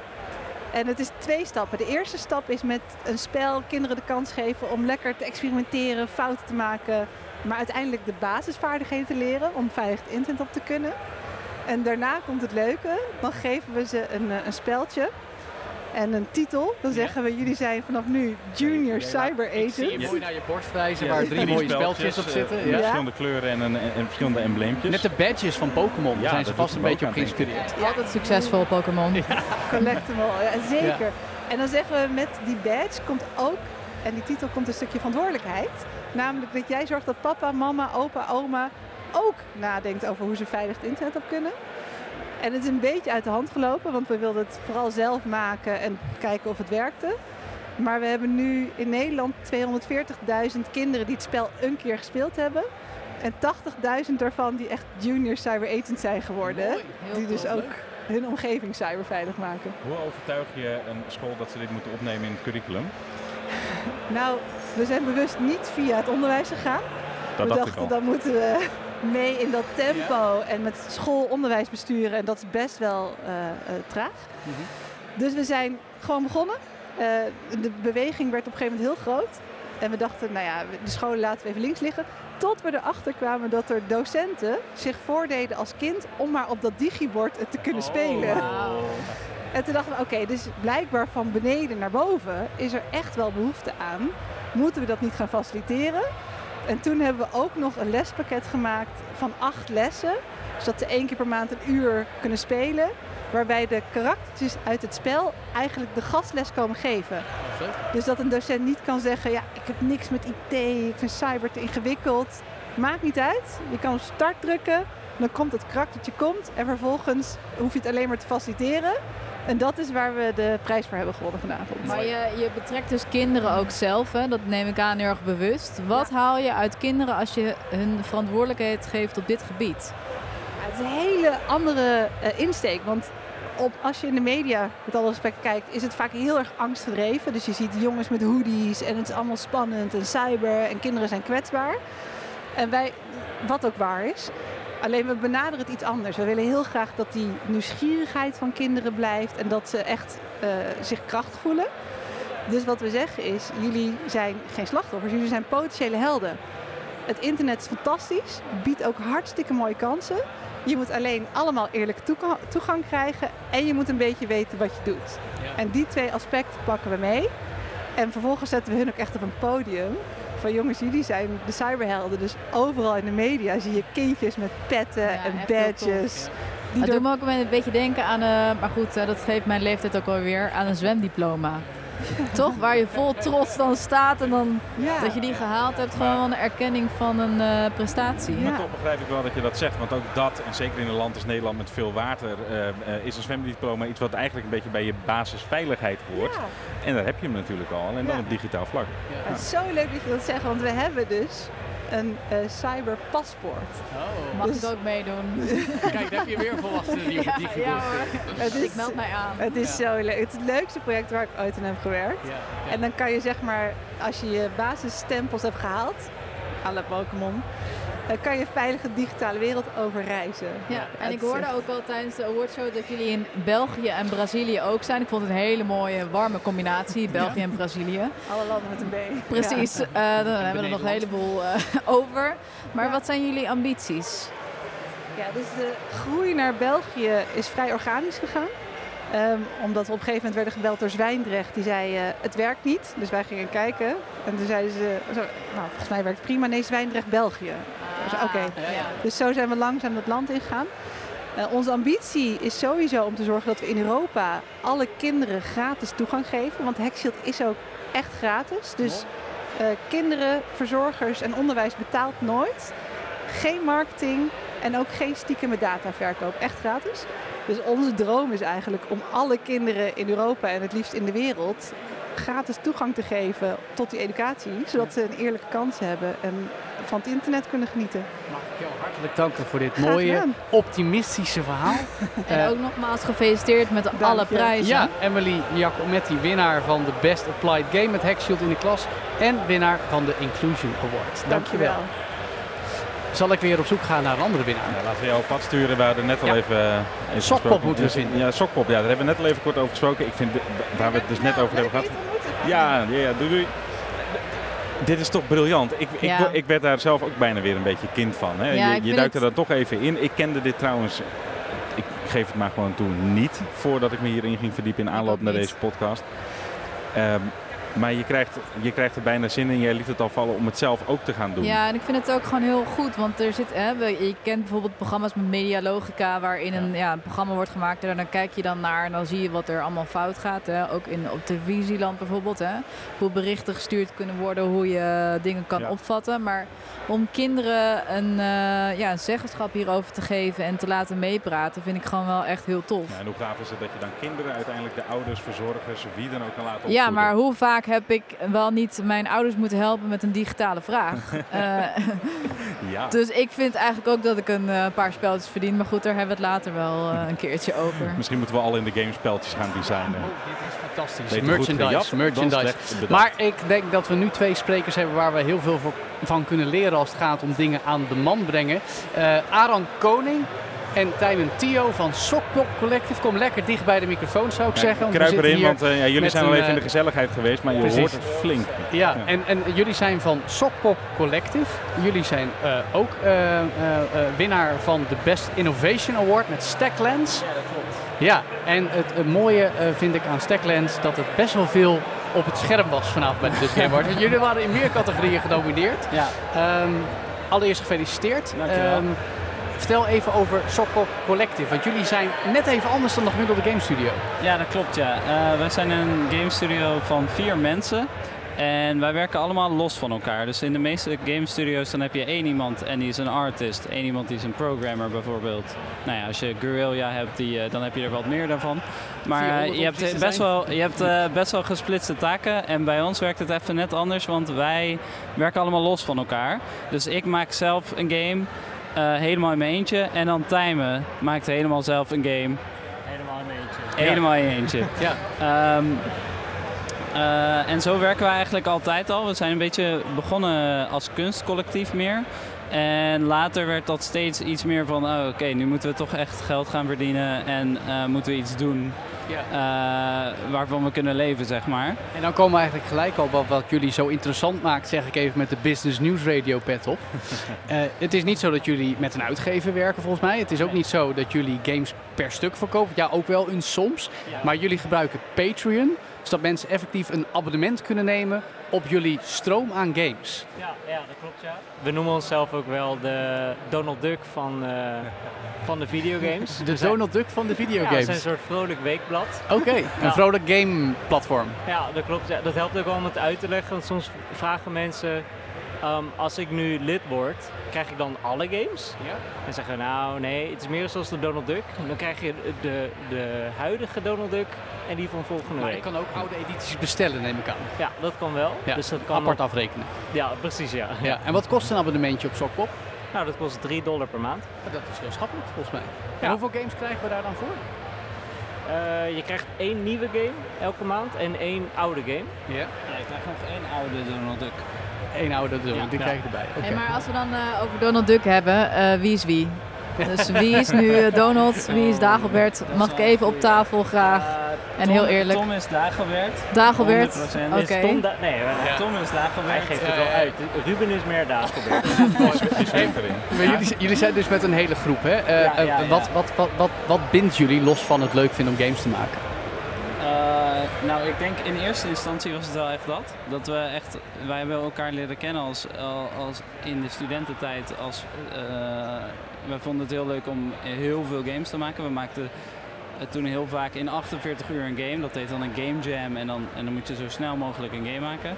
En het is twee stappen. De eerste stap is met een spel kinderen de kans geven om lekker te experimenteren, fouten te maken. Maar uiteindelijk de basisvaardigheden te leren om veilig het internet op te kunnen. En daarna komt het leuke. Dan geven we ze een, eh, een en een titel. Dan Ja. zeggen we, jullie zijn vanaf nu Junior Cyber Ik zie je Agent. mooi naar je borst wijzen Ja, waar drie mooie speltjes op eh, zitten. Ja. verschillende kleuren en, een, en verschillende embleempjes. Net de badges van Pokémon, daar Ja, zijn ze vast een beetje op geïnspireerd. Altijd succesvol Pokémon. Collectible, ja, zeker. En dan zeggen we met die badge komt ook, en die titel komt een stukje verantwoordelijkheid. Namelijk dat jij zorgt dat papa, mama, opa, oma ook nadenkt over hoe ze veilig het internet op kunnen. En het is een beetje uit de hand gelopen, want we wilden het vooral zelf maken en kijken of het werkte. Maar we hebben nu in Nederland 240.000 kinderen die het spel een keer gespeeld hebben. En 80.000 daarvan die echt junior cyber agent zijn geworden. Mooi. Die dus ook hun omgeving cyberveilig maken. Hoe overtuig je een school dat ze dit moeten opnemen in het curriculum? Nou, we zijn bewust niet via het onderwijs gegaan. Dat we dacht dachten, ik al. dan moeten we mee in dat tempo en met school onderwijs besturen. En dat is best wel eh, eh, traag. Mhm. Dus we zijn gewoon begonnen. eh, de beweging werd op een gegeven moment heel groot. En we dachten, nou ja, de scholen laten we even links liggen. Tot we erachter kwamen dat er docenten zich voordeden als kind om maar op dat digibord het te kunnen spelen. Wauw. En toen dachten we, oké, dus blijkbaar van beneden naar boven is er echt wel behoefte aan. Moeten we dat niet gaan faciliteren? En toen hebben we ook nog een lespakket gemaakt van acht lessen. Zodat ze één keer per maand een uur kunnen spelen. Waarbij de karaktertjes uit het spel eigenlijk de gastles komen geven. Dus dat een docent niet kan zeggen, ja, ik heb niks met IT, ik vind cyber te ingewikkeld. Maakt niet uit. Je kan op start drukken, dan komt het karaktertje komt en vervolgens hoef je het alleen maar te faciliteren. En dat is waar we de prijs voor hebben gewonnen vanavond. Maar je, je betrekt dus kinderen ook zelf, hè? dat neem ik aan heel erg bewust. Wat haal je uit kinderen als je hun verantwoordelijkheid geeft op dit gebied? Ja, het is een hele andere eh, insteek. Want op, als je in de media met alle respect kijkt, is het vaak heel erg angstgedreven. Dus je ziet jongens met hoodies en het is allemaal spannend en cyber en kinderen zijn kwetsbaar. En wij, wat ook waar is. Alleen we benaderen het iets anders. We willen heel graag dat die nieuwsgierigheid van kinderen blijft en dat ze echt eh, zich krachtig voelen. Dus wat we zeggen is, jullie zijn geen slachtoffers, jullie zijn potentiële helden. Het internet is fantastisch, biedt ook hartstikke mooie kansen. Je moet alleen allemaal eerlijke toeka- toegang krijgen en je moet een beetje weten wat je doet. En die twee aspecten pakken we mee. En vervolgens zetten we hun ook echt op een podium. Van jongens, jullie zijn de cyberhelden. Dus overal in de media zie je kindjes met petten Ja, en tof, badges. Dat doet me ook een beetje denken aan, eh, maar goed, eh, dat geeft mijn leeftijd ook alweer, aan een zwemdiploma. Toch? Waar je vol trots dan staat en dan ja. dat je die gehaald hebt, gewoon een erkenning van een eh, prestatie. Ja. Maar toch begrijp ik wel dat je dat zegt. Want ook dat, en zeker in een land als Nederland met veel water, eh, eh, is een zwemdiploma iets wat eigenlijk een beetje bij je basisveiligheid hoort. Ja. En daar heb je hem natuurlijk al. Alleen dan Ja. op digitaal vlak. Het is zo leuk dat je dat zegt, want we hebben dus een eh, cyberpaspoort. Oh. Mag Dus- ik ook meedoen? Kijk, daar heb je weer volwassenen die op het Ja, Ik meld mij aan. het is zo leuk. Het is het leukste project waar ik ooit aan heb gewerkt. Ja, ja. En dan kan je zeg maar, als je je basisstempels hebt gehaald, à la Pokémon, kan je veilig de digitale wereld overreizen. Ja, en ik hoorde ook al tijdens de awardshow dat jullie in België en Brazilië ook zijn. Ik vond het een hele mooie, warme combinatie, België en Brazilië. Alle landen met een B. Precies, eh, dan hebben we er nog een heleboel eh, over. Maar Ja. wat zijn jullie ambities? Ja, dus de groei naar België is vrij organisch gegaan. Ehm, omdat we op een gegeven moment werden gebeld door Zwijndrecht. Die zei, eh, het werkt niet. Dus wij gingen kijken. En toen zeiden ze, zo, nou, volgens mij werkt het prima. Nee, Zwijndrecht België. Dus, oké. Ja, ja. Dus zo zijn we langzaam het land ingegaan. Eh, onze ambitie is sowieso om te zorgen dat we in Europa alle kinderen gratis toegang geven. Want Hackshield is ook echt gratis. Dus eh, kinderen, verzorgers en onderwijs betaalt nooit. Geen marketing en ook geen stiekeme dataverkoop. Echt gratis. Dus onze droom is eigenlijk om alle kinderen in Europa en het liefst in de wereld gratis toegang te geven tot die educatie. Zodat ze een eerlijke kans hebben en van het internet kunnen genieten. Mag ik jou hartelijk danken voor dit mooie, optimistische verhaal. En Eh, ook nogmaals gefeliciteerd met Dank alle je. prijzen. Ja, Emily Giacometti, winnaar van de Best Applied Game met Hackshield in de klas. En winnaar van de Inclusion Award. Dankjewel. Zal ik weer op zoek gaan naar een andere winnaar? Ja, laten we jou op pad sturen. We hadden net al Ja. even, eh, even Sokpop moeten we vinden. Ja, Sokpop. Ja, daar hebben we net al even kort over gesproken. Ik vind, waar we het dus net over hebben gehad. Ja, ja, ja doei, doei. Dit is toch briljant. Ik, ik, Ja. ik werd daar zelf ook bijna weer een beetje kind van. Hè? Ja, je je duikt er dan toch even in. Ik kende dit trouwens, ik geef het maar gewoon toe, niet voordat ik me hierin ging verdiepen in aanloop naar deze podcast. Ehm, maar je krijgt, je krijgt er bijna zin in. Jij liet het al vallen om het zelf ook te gaan doen. Ja, en ik vind het ook gewoon heel goed. Want er zit, hè, je kent bijvoorbeeld programma's met Medialogica, waarin een, ja, een programma wordt gemaakt. En dan kijk je dan naar en dan zie je wat er allemaal fout gaat. Hè. Ook in, op televisieland bijvoorbeeld. Hè. Hoe berichten gestuurd kunnen worden, hoe je dingen kan Ja. opvatten. Maar om kinderen een, eh, ja, een zeggenschap hierover te geven en te laten meepraten, vind ik gewoon wel echt heel tof. Ja, en hoe gaaf is het dat je dan kinderen uiteindelijk, de ouders, verzorgers, wie dan ook kan laten Ja, opvoeden. maar hoe vaak heb ik wel niet mijn ouders moeten helpen met een digitale vraag? Eh, Ja. Dus ik vind eigenlijk ook dat ik een eh, paar spelletjes verdien. Maar goed, daar hebben we het later wel eh, een keertje over. Misschien moeten we al in de gamespeltjes gaan designen. Oh, dit is fantastisch. Beter merchandise, merchandise. Maar ik denk dat we nu twee sprekers hebben waar we heel veel voor- van kunnen leren als het gaat om dingen aan de man brengen. Eh Aran Koning En Tijmen Tio van Sokpop Collective. Kom lekker dicht bij de microfoon zou ik Ja, zeggen. want we Kruip erin, hier want eh, ja, jullie met zijn al een, even in de eh, gezelligheid geweest, maar je precies. hoort het flink. Ja, Ja. En, en jullie zijn van Sokpop Collective. Jullie zijn eh, ook eh, eh, eh, winnaar van de Best Innovation Award met Stacklands. Ja, dat klopt. Ja, en het, mooie eh, vind ik aan Stacklands dat het best wel veel op het scherm was vanavond bij de. Want jullie waren in meer categorieën genomineerd. Ja, Ehm, allereerst gefeliciteerd. Dankjewel. Ehm, vertel even over Sokpop Collective, want jullie zijn net even anders dan de gemiddelde game studio. ja, dat klopt ja. Eh wij zijn een game studio van vier mensen. En wij werken allemaal los van elkaar. Dus in de meeste game studio's dan heb je één iemand en die is een artist. één iemand die is een programmer bijvoorbeeld. Nou ja, als je Guerrilla hebt, die, eh, dan heb je er wat meer daarvan. Maar 400 je hebt, best zijn. wel, je hebt eh, best wel gesplitste taken. En bij ons werkt het even net anders, want wij werken allemaal los van elkaar. Dus ik maak zelf een game helemaal in mijn eentje. En dan Tijmen maakt helemaal zelf een game Helemaal in eentje. helemaal in eentje. Ja. Ehm, eh, en zo werken we eigenlijk altijd al. We zijn een beetje begonnen als kunstcollectief meer. En later werd dat steeds iets meer van, oh, oké, nu moeten we toch echt geld gaan verdienen en eh, moeten we iets doen Ja. eh, waarvan we kunnen leven, zeg maar. En dan komen we eigenlijk gelijk al wat, wat jullie zo interessant maakt, zeg ik even met de Business News Radio pet op. Eh, het is niet zo dat jullie met een uitgever werken volgens mij. Het is ook niet zo dat jullie games per stuk verkopen. Ja, ook wel een soms. Maar jullie gebruiken Patreon, zodat mensen effectief een abonnement kunnen nemen op jullie stroom aan games. Ja, ja, dat klopt ja. We noemen onszelf ook wel de Donald Duck van, eh, van de videogames. De Donald Duck van de Ja, we videogames. zijn een soort vrolijk weekblad. Oké, een Ja. vrolijk game platform. Ja, dat klopt. Ja. Dat helpt ook wel om het uit te leggen. Want soms vragen mensen, ehm, als ik nu lid word, krijg ik dan alle games? Ja. En zeggen we, nou nee, het is meer zoals de Donald Duck. Dan krijg je de, de huidige Donald Duck en die van volgende Maar je week. kan ook oude edities bestellen, neem ik aan. Ja, dat kan wel. Ja, Dus dat kan apart op- afrekenen. Ja, precies ja. Ja. En wat kost een abonnementje op Sokpop? Nou, dat kost 3 dollar per maand. Dat is heel schappelijk volgens mij. En Ja. hoeveel games krijgen we daar dan voor? Eh, je krijgt één nieuwe game elke maand en één oude game. Ja. Ja, ik krijg nog één oude Donald Duck. Eén oude Ja. die Ja. krijg je erbij. Hey, maar als we dan eh, over Donald Duck hebben, eh, wie is wie? Dus wie is nu eh, Donald, wie is Dagobert? Mag ik even op tafel graag? En Tom- heel eerlijk. Tom is Dagobert. Dagobert? 100%. Oké. Tom da- nee, Tom is hij Dagobert. geeft Ja, het wel uit. Ruben is meer Dagobert. Maar jullie, jullie zijn dus met een hele groep, hè? Ja, ja, ja. Wat, wat, wat, wat, wat bindt jullie los van het leuk vinden om games te maken? Nou, ik denk in eerste instantie was het wel echt dat. Dat we echt, wij hebben elkaar leren kennen als, al- als in de studententijd. Als, eh, we vonden het heel leuk om heel veel games te maken. We maakten eh, toen heel vaak in 48 uur een game. Dat heet dan een game jam en dan, en dan moet je zo snel mogelijk een game maken.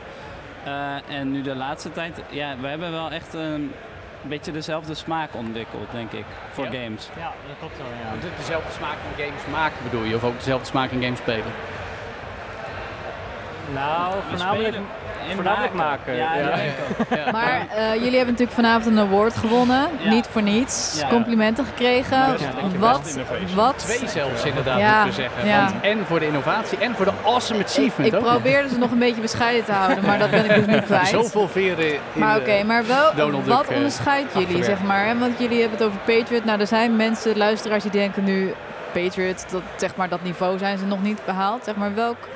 Eh, en nu de laatste tijd, ja, we hebben wel echt een beetje dezelfde smaak ontwikkeld, denk ik, voor Ja? games. Ja, dat klopt wel, ja. De- Dezelfde smaak in games maken bedoel je? Of ook dezelfde smaak in games spelen? Nou, voornamelijk, voornamelijk maken. Ja, ik. Maar eh, jullie hebben natuurlijk vanavond een award gewonnen. Ja. Niet voor niets. Ja. Complimenten gekregen. Wat, wat? Twee zelfs inderdaad, Ja, moeten we zeggen. ja. Want en voor de innovatie en voor de awesome achievement Ik nog. probeerde ze nog een beetje bescheiden te houden, maar dat ben ik dus nu kwijt. Zoveel veren in Maar de- oké, maar wel, wat eh, onderscheidt jullie, achterwerk. zeg maar? hè? Want jullie hebben het over Patriot. Nou, er zijn mensen, luisteraars, die denken nu... Patriot, dat, zeg maar, dat niveau zijn ze nog niet behaald. Zeg maar, welk, eh,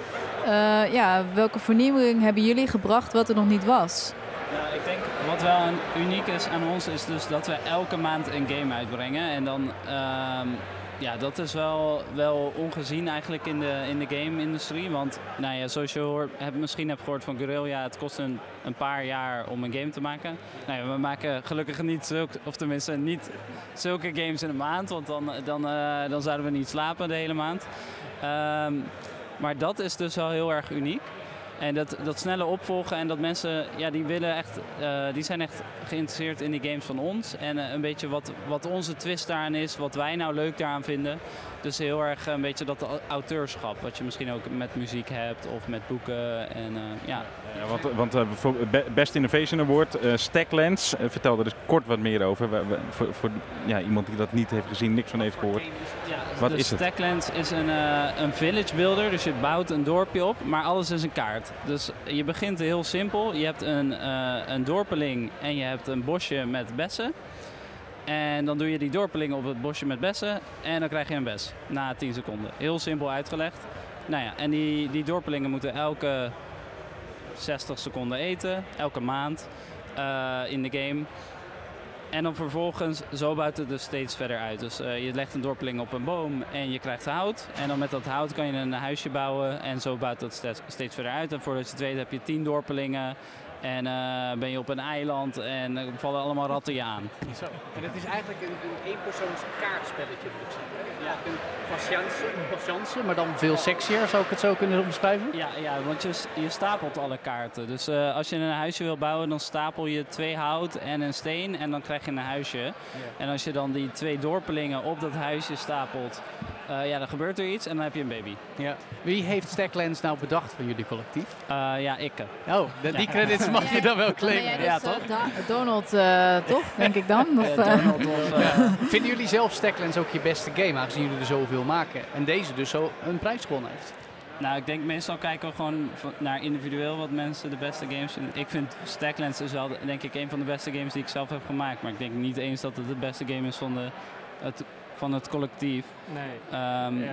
ja, welke vernieuwing hebben jullie gebracht wat er nog niet was? Ja, ik denk wat wel uniek is aan ons is dus dat we elke maand een game uitbrengen. En dan, ehm, ja, dat is wel, wel ongezien eigenlijk in de, in de game-industrie. Want, nou ja, zoals je hoort, misschien hebt gehoord van Guerrilla, het kost een, een paar jaar om een game te maken. Nou we maken gelukkig niet zulke, of tenminste niet zulke games in een maand, want dan, dan, eh, dan zouden we niet slapen de hele maand. Ehm, maar dat is dus wel heel erg uniek. En dat, dat snelle opvolgen en dat mensen, ja, die willen echt, eh, die zijn echt geïnteresseerd in die games van ons. En eh, een beetje wat, wat onze twist daaraan is, wat wij nou leuk daaraan vinden. Dus heel erg een beetje dat au- auteurschap, wat je misschien ook met muziek hebt of met boeken. En eh, ja, Ja, want want eh, voor Be- Best Innovation Award, eh Stacklands, eh, vertelde er dus kort wat meer over. We- we- voor voor ja, iemand die dat niet heeft gezien, niks van heeft gehoord. Ja, Wat dus is het? Stacklands is een, eh, een village builder, dus je bouwt een dorpje op, maar alles is een kaart. Dus je begint heel simpel. Je hebt een, eh, een dorpeling en je hebt een bosje met bessen. En dan doe je die doorpellingen op het bosje met bessen en dan krijg je een bes na 10 seconden. Heel simpel uitgelegd. Nou ja, en die, die doorpellingen moeten elke 60 seconden eten, elke maand eh, in de game. En dan vervolgens, zo buiten het er steeds verder uit. Dus eh, je legt een dorpeling op een boom en je krijgt hout. En dan met dat hout kan je een huisje bouwen en zo buit dat steeds, steeds verder uit. En voordat je het weet heb je 10 dorpelingen. En eh, ben je op een eiland en er vallen allemaal ratten je aan. Zo. En het is eigenlijk een, een eenpersoons kaartspelletje? Ja. Een patience, maar dan veel sexier, zou ik het zo kunnen omschrijven? Ja, ja want je, je stapelt alle kaarten. Dus eh, als je een huisje wil bouwen, dan stapel je twee hout en een steen en dan krijg je een huisje. En als je dan die twee dorpelingen op dat huisje stapelt, eh, ja, dan gebeurt er iets en dan heb je een baby. Ja. Wie heeft Stacklands nou bedacht van jullie collectief? Eh, ja, ik. Oh, de- die credits mag je dan wel Ben claimen. jij dus, Ja, eh, toch? Da- Donald, eh, toch? Denk ik dan? Of, Eh, eh, Donald of, eh, Vinden jullie zelf Stacklands ook je beste game, aangezien jullie er zoveel maken? En deze dus zo een prijs gewonnen heeft? Nou, ik denk meestal kijken we gewoon naar individueel wat mensen de beste games vinden. Ik vind Stacklands is wel, denk ik, een van de beste games die ik zelf heb gemaakt. Maar ik denk niet eens dat het de beste game is van, de, het, van het collectief. Nee. Ehm, Eh,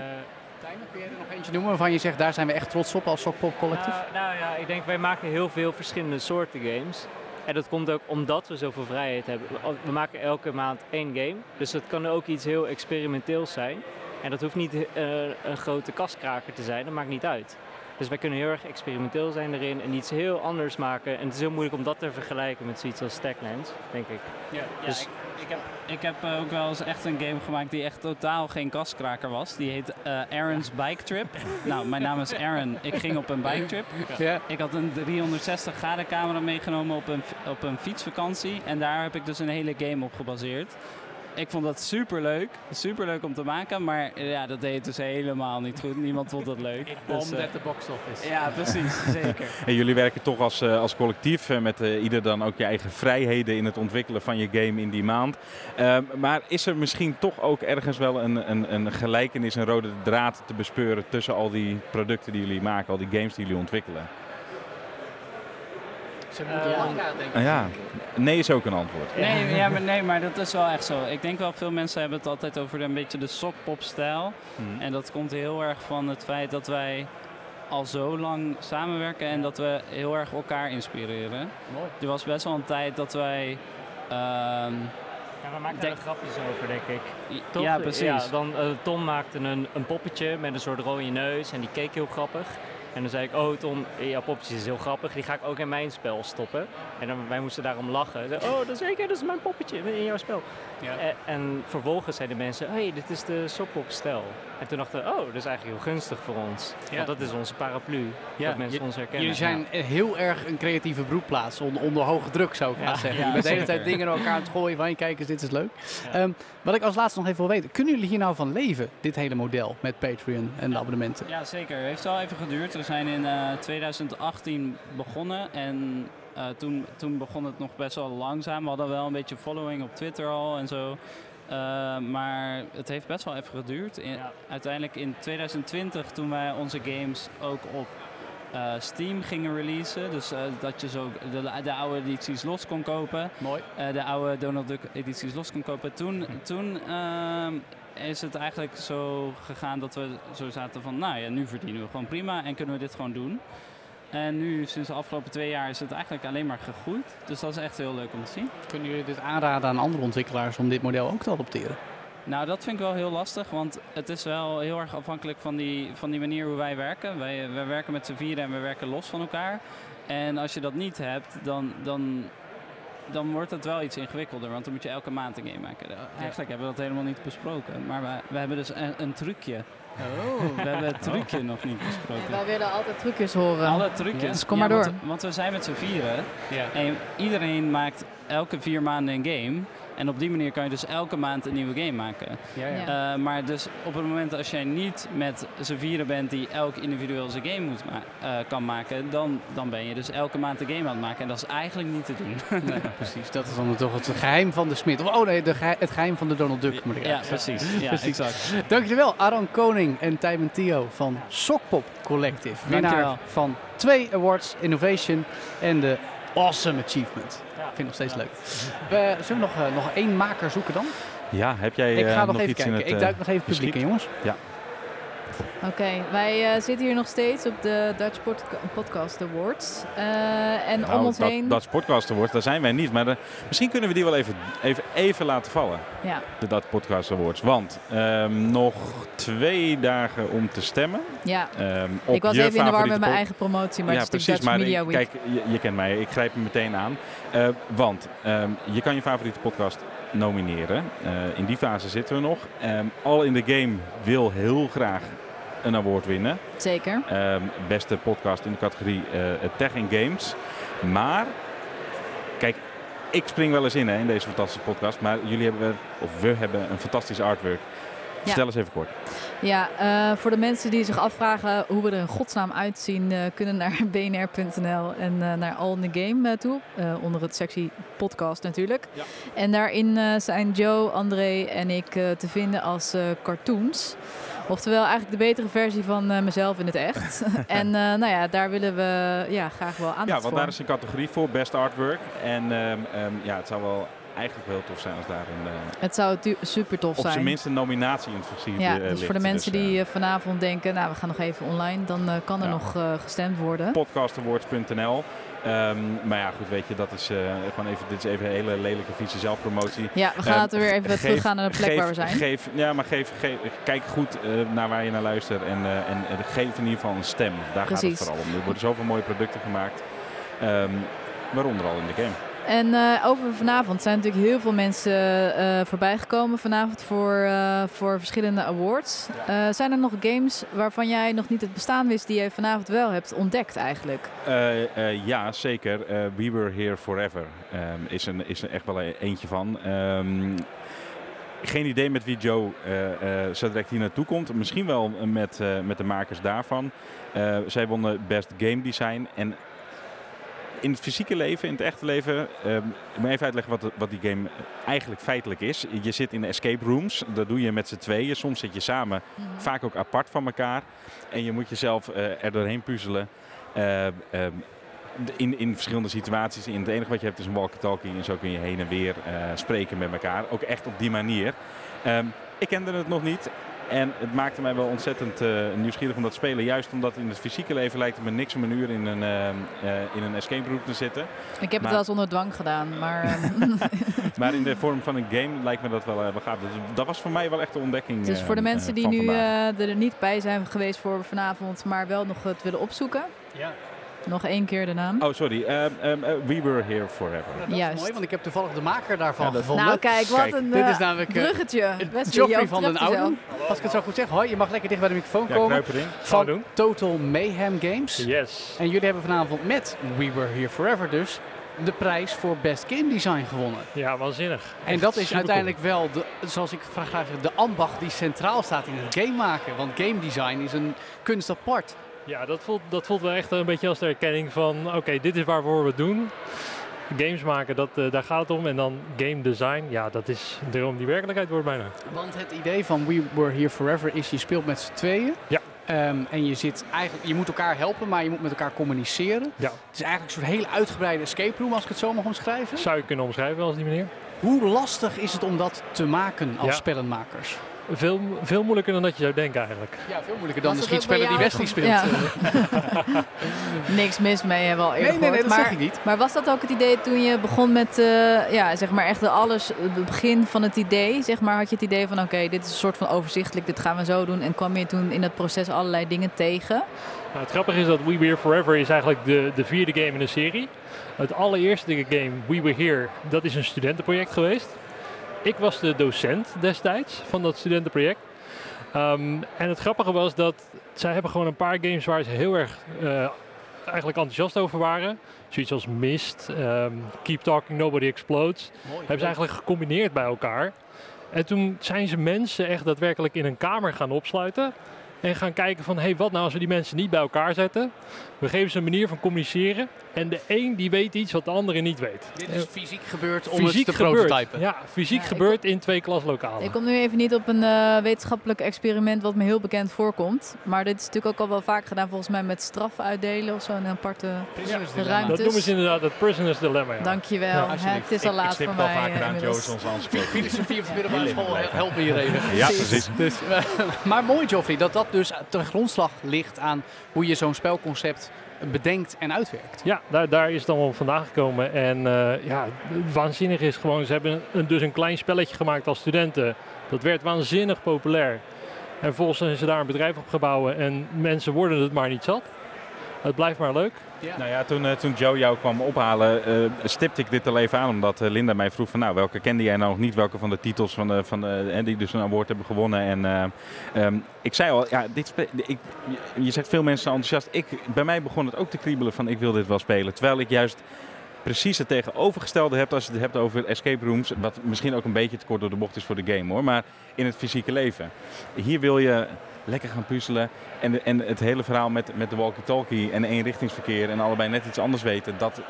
Tijmen, kun jij er nog eentje noemen waarvan je zegt, daar zijn we echt trots op als Sokpop collectief? Nou, nou ja, ik denk wij maken heel veel verschillende soorten games. En dat komt ook omdat we zoveel vrijheid hebben. We maken elke maand één game. Dus het kan ook iets heel experimenteels zijn. En dat hoeft niet eh, een grote kaskraker te zijn, dat maakt niet uit. Dus wij kunnen heel erg experimenteel zijn erin en iets heel anders maken. En het is heel moeilijk om dat te vergelijken met zoiets als Stacklands, denk ik. Ja, ja Dus- ik, ik heb, ik heb eh, ook wel eens echt een game gemaakt die echt totaal geen kaskraker was. Die heet eh, Aaron's Bike Trip. nou, mijn naam is Aaron. Ik ging op een bike trip. Ja. Ik had een 360 graden camera meegenomen op een, op een fietsvakantie. En daar heb ik dus een hele game op gebaseerd. Ik vond dat super leuk. Super leuk om te maken. Maar ja, dat deed het dus helemaal niet goed. Niemand vond dat leuk. Dus, eh, at the box office. ja, precies. Zeker. En jullie werken toch als, eh, als collectief eh, met eh, ieder dan ook je eigen vrijheden in het ontwikkelen van je game in die maand. Ehm, maar is er misschien toch ook ergens wel een, een, een gelijkenis, een rode draad te bespeuren tussen al die producten die jullie maken, al die games die jullie ontwikkelen? Ze moeten Eh, lang nadenken. Ja, nee is ook een antwoord. Nee, ja, maar, nee, maar dat is wel echt zo. Ik denk wel, veel mensen hebben het altijd over een beetje de sokpop-stijl. Mhm. En dat komt heel erg van het feit dat wij al zo lang samenwerken en dat we heel erg elkaar inspireren. Mooi. Er was best wel een tijd dat wij... ehm, Ja, we maken Denk- er grapjes over, denk ik. Toch? ja, precies. Ja, dan, eh, Tom maakte een, een poppetje met een soort rode neus en die keek heel grappig. En dan zei ik, oh Tom, jouw poppetje is heel grappig, die ga ik ook in mijn spel stoppen. En dan, wij moesten daarom lachen. Oh, dat is zeker, dat is mijn poppetje in jouw spel. Ja. En, en vervolgens zeiden mensen, hé, hey, dit is de Sokpop-stijl. En toen dachten we, oh, dat is eigenlijk heel gunstig voor ons. Ja. Want dat is onze paraplu, Ja, dat mensen je- ons herkennen. Jullie zijn eh, heel erg een creatieve broedplaats, onder, onder hoge druk zou ik Ja. maar zeggen. Ja, je bent de hele tijd dingen door elkaar aan het gooien van, kijk eens, dit is leuk. Ja. Ehm, wat ik als laatste nog even wil weten, kunnen jullie hier nou van leven, dit hele model met Patreon en de abonnementen? Ja, zeker. Het heeft wel even geduurd. We zijn in eh, 2018 begonnen en eh, toen, toen begon het nog best wel langzaam. We hadden wel een beetje following op Twitter al en zo. Eh, maar het heeft best wel even geduurd. In- Ja. Uiteindelijk in 2020, toen wij onze games ook op eh, Steam gingen releasen, dus dat je zo de, de oude edities los kon kopen, Mooi. de oude Donald Duck edities los kon kopen. Toen, toen ehm, is het eigenlijk zo gegaan dat we zo zaten van, nou ja, nu verdienen we gewoon prima en kunnen we dit gewoon doen. En nu, sinds de afgelopen twee jaar, is het eigenlijk alleen maar gegroeid. Dus dat is echt heel leuk om te zien. Kunnen jullie dit aanraden aan andere ontwikkelaars om dit model ook te adopteren? Nou, dat vind ik wel heel lastig, want het is wel heel erg afhankelijk van die, van die manier hoe wij werken. Wij, wij werken met z'n vieren en we werken los van elkaar. En als je dat niet hebt, dan, dan, dan wordt het wel iets ingewikkelder, want dan moet je elke maand een game maken. Eigenlijk hebben we dat helemaal niet besproken, maar we, we hebben dus een, een trucje. Oh. We hebben het trucje nog niet besproken. wij willen altijd trucjes horen. Alle trucjes. Dus kom maar want- door. Want, we zijn met z'n vieren Ja. en iedereen maakt elke vier maanden een game. En op die manier kan je dus elke maand een nieuwe game maken. Ja, ja. Ja. Eh, maar dus op het moment als jij niet met z'n vieren bent die elk individueel zijn game moet ma- eh, kan maken, dan, dan ben je dus elke maand een game aan het maken. En dat is eigenlijk niet te doen. Nee, precies. Dat is dan toch het geheim van de smid. Of, oh nee, de geheim- het geheim van de Donald Duck moet ik ja, precies. Ja, Precies. exact. Dank jullie wel, Aaron Koning en Tijmen Tio van Sokpop Collective. Winnaar Dankjewel. van twee awards, Innovation en de awesome achievement. Vind nog steeds leuk. We zullen we nog, eh, nog één maker zoeken dan? Ja, heb jij ik eh, ga nog, nog even iets in kijken. het... ik eh, duik nog even publiek in, jongens. Oké, wij eh, zitten hier nog steeds op de Dutch Pod- Podcast Awards. Eh, en Nou, om ons dat, heen... dat Podcast Awards, daar zijn wij niet. Maar de- misschien kunnen we die wel even, even, even laten vallen. Ja, De Dat Podcast Awards. Want ehm, nog twee dagen om te stemmen. ja. Ehm, op ik was je even in de war met mijn eigen promotie, maar ja, het is precies. natuurlijk Maar Dutch Media Week. kijk, je, je kent mij. Ik grijp hem meteen aan. Eh, want ehm, je kan je favoriete podcast nomineren. Eh, in die fase zitten we nog. All in the Game wil heel graag een award winnen. Zeker. Ehm, beste podcast in de categorie eh, Tech en Games. Maar, kijk, ik spring wel eens in hè, in deze fantastische podcast. Maar jullie hebben, of we hebben een fantastisch artwork. Vertel eens even kort. Ja, eh, voor de mensen die zich afvragen hoe we er in godsnaam uitzien, eh, kunnen naar bnr.nl en naar All in the Game toe. onder het sectie podcast natuurlijk. Ja. En daarin zijn Joe, André en ik te vinden als cartoons. Oftewel eigenlijk de betere versie van eh, mezelf in het echt. en eh, nou ja, daar willen we ja, graag wel aandacht Ja, voor. want daar is een categorie voor, Best Artwork. En ehm, ehm, ja, het zou wel eigenlijk wel heel tof zijn als daar een... eh, Het zou super tof op zijn zijn. minst een nominatie in het Ja, dus ligt. voor de mensen Dus, die vanavond denken, nou we gaan nog even online, dan kan er Ja. nog gestemd worden. podcastawards.nl. Ehm, maar ja, goed, weet je, dat is eh, gewoon even, dit is even een hele lelijke vieze zelfpromotie. Ja, we gaan laten we weer even geef- teruggaan naar de plek geef- waar we zijn. Geef, ja, maar geef, geef, kijk goed eh, naar waar je naar luistert en, eh, en, en geef in ieder geval een stem. Daar gaat het vooral om. Er worden zoveel mooie producten gemaakt, Ehm, waaronder al in de game. En eh, over vanavond zijn natuurlijk heel veel mensen eh voorbijgekomen vanavond voor, eh, voor verschillende awards. Zijn er nog games waarvan jij nog niet het bestaan wist die jij vanavond wel hebt ontdekt eigenlijk? Ja, zeker. We Were Here Forever ehm, is, een, is er echt wel e- eentje van. Ehm, geen idee met wie Joe zo direct hier naartoe komt. Misschien wel met, met de makers daarvan. Zij wonnen Best Game Design. En in het fysieke leven, in het echte leven, ehm, ik moet even uitleggen wat, wat die game eigenlijk feitelijk is. Je zit in escape rooms, dat doe je met z'n tweeën. Soms zit je samen, vaak ook apart van elkaar. En je moet jezelf eh, er doorheen puzzelen. Eh, ehm, de- in, in verschillende situaties. In het enige wat je hebt is een walkie-talkie en zo kun je heen en weer eh, spreken met elkaar. Ook echt op die manier. Ehm, ik kende het nog niet. En het maakte mij wel ontzettend eh, nieuwsgierig om dat te spelen. Juist omdat in het fysieke leven lijkt het me niks om een uur in een, ehm, eh, in een escape room te zitten. Ik heb Maar- het wel eens onder dwang gedaan, maar Maar in de vorm van een game lijkt me dat wel, eh, wel gaaf. Dus dat was voor mij wel echt de ontdekking. dus voor de eh, mensen eh, die nu eh, er niet bij zijn geweest voor vanavond, maar wel nog het willen opzoeken. Ja. Nog één keer de naam. Oh, sorry. Ehm, ehm, eh, We Were Here Forever. Nou, dat Juist. is mooi, want ik heb toevallig de maker daarvan Ja, gevonden. Nou kijk, wat Kijk, een dit is eh, namelijk, eh, bruggetje. Je van den Ouden. Als ik het zo goed zeg, hoi, je mag lekker dicht bij de microfoon Ja, komen. Van doen. Total Mayhem Games. Yes. En jullie hebben vanavond met We Were Here Forever dus de prijs voor Best Game Design gewonnen. Ja, waanzinnig. En Echt dat is uiteindelijk wel, de, zoals ik graag zeg, de ambacht die centraal staat in het game maken. Want game design is een kunst apart. Ja, dat voelt, dat voelt wel echt een beetje als de erkenning van... Oké, dit is waarvoor we het doen. Games maken, dat, eh, daar gaat het om. En dan game design, ja, dat is droom die werkelijkheid wordt bijna. Want het idee van We Were Here Forever is je speelt met z'n tweeën. Ja. Ehm, en je, zit eigenlijk, je moet elkaar helpen, maar je moet met elkaar communiceren. Ja. Het is eigenlijk een soort hele uitgebreide escape room, als ik het zo mag omschrijven. Zou je kunnen omschrijven als die manier. Hoe lastig is het om dat te maken als Ja. spellenmakers? Veel, veel moeilijker dan dat je zou denken eigenlijk. Ja, veel moeilijker dan de schietspellen die? Wesley speelt. Ja. Niks mis mee, hebben we al eerder Nee, nee, dat maar, zeg ik niet. maar was dat ook het idee toen je begon met, eh, ja, zeg maar echt de alles, het begin van het idee? Zeg maar, had je het idee van, oké, dit is een soort van overzichtelijk, dit gaan we zo doen. En kwam je toen in dat proces allerlei dingen tegen? Nou, het grappige is dat We Were Forever is eigenlijk de, de vierde game in de serie. Het allereerste game, We Were Here, dat is een studentenproject geweest. Ik was de docent destijds van dat studentenproject. Ehm, en het grappige was dat zij hebben gewoon een paar games waar ze heel erg eh, eigenlijk enthousiast over waren. Zoiets als Mist, ehm, Keep Talking Nobody Explodes. Hebben ze eigenlijk gecombineerd bij elkaar. En toen zijn ze mensen echt daadwerkelijk in een kamer gaan opsluiten. En gaan kijken van, hé, hey, wat nou als we die mensen niet bij elkaar zetten? We geven ze een manier van communiceren. En de een die weet iets wat de andere niet weet. Dit is fysiek gebeurd om fysiek het te gebeurd. prototypen. Ja, fysiek Ja, ik gebeurd in twee klaslokalen. Ik kom nu even niet op een eh, wetenschappelijk experiment wat me heel bekend voorkomt. Maar dit is natuurlijk ook al wel vaak gedaan volgens mij met straffen uitdelen of zo een aparte Ja, ruimte. dat noemen ze inderdaad het prisoner's dilemma. Ja. Dankjewel. Ja, het is al Ik, ik laat stip voor mij. vaker eh, aan inmiddels. Joe's, onze encyclopedie. Filosofie op de middelbare school, help me hier even. Ja, precies. Dus, maar mooi, Joffrey, dat dat dus ten grondslag ligt aan hoe je zo'n spelconcept bedenkt en uitwerkt. Ja, daar, daar is het allemaal vandaan gekomen. En eh, ja, waanzinnig is gewoon, ze hebben dus een klein spelletje gemaakt als studenten. Dat werd waanzinnig populair. En vervolgens zijn ze daar een bedrijf op gebouwd en mensen worden het maar niet zat. Het blijft maar leuk. Nou ja, toen, eh, toen Joe jou kwam ophalen, eh, stipte ik dit al even aan. Omdat eh, Linda mij vroeg van, nou, welke kende jij nou nog niet? Welke van de titels van van de, die dus een award hebben gewonnen? En eh, ehm, ik zei al, ja, dit ik, je- zegt veel mensen enthousiast. Ik, bij mij begon het ook te kriebelen van, ik wil dit wel spelen. Terwijl ik juist precies het tegenovergestelde heb als je het hebt over escape rooms. Wat misschien ook een beetje te kort door de bocht is voor de game hoor. Maar in het fysieke leven. Hier wil je lekker gaan puzzelen. En, en het hele verhaal met, met de walkie-talkie en eenrichtingsverkeer en allebei net iets anders weten. Dat,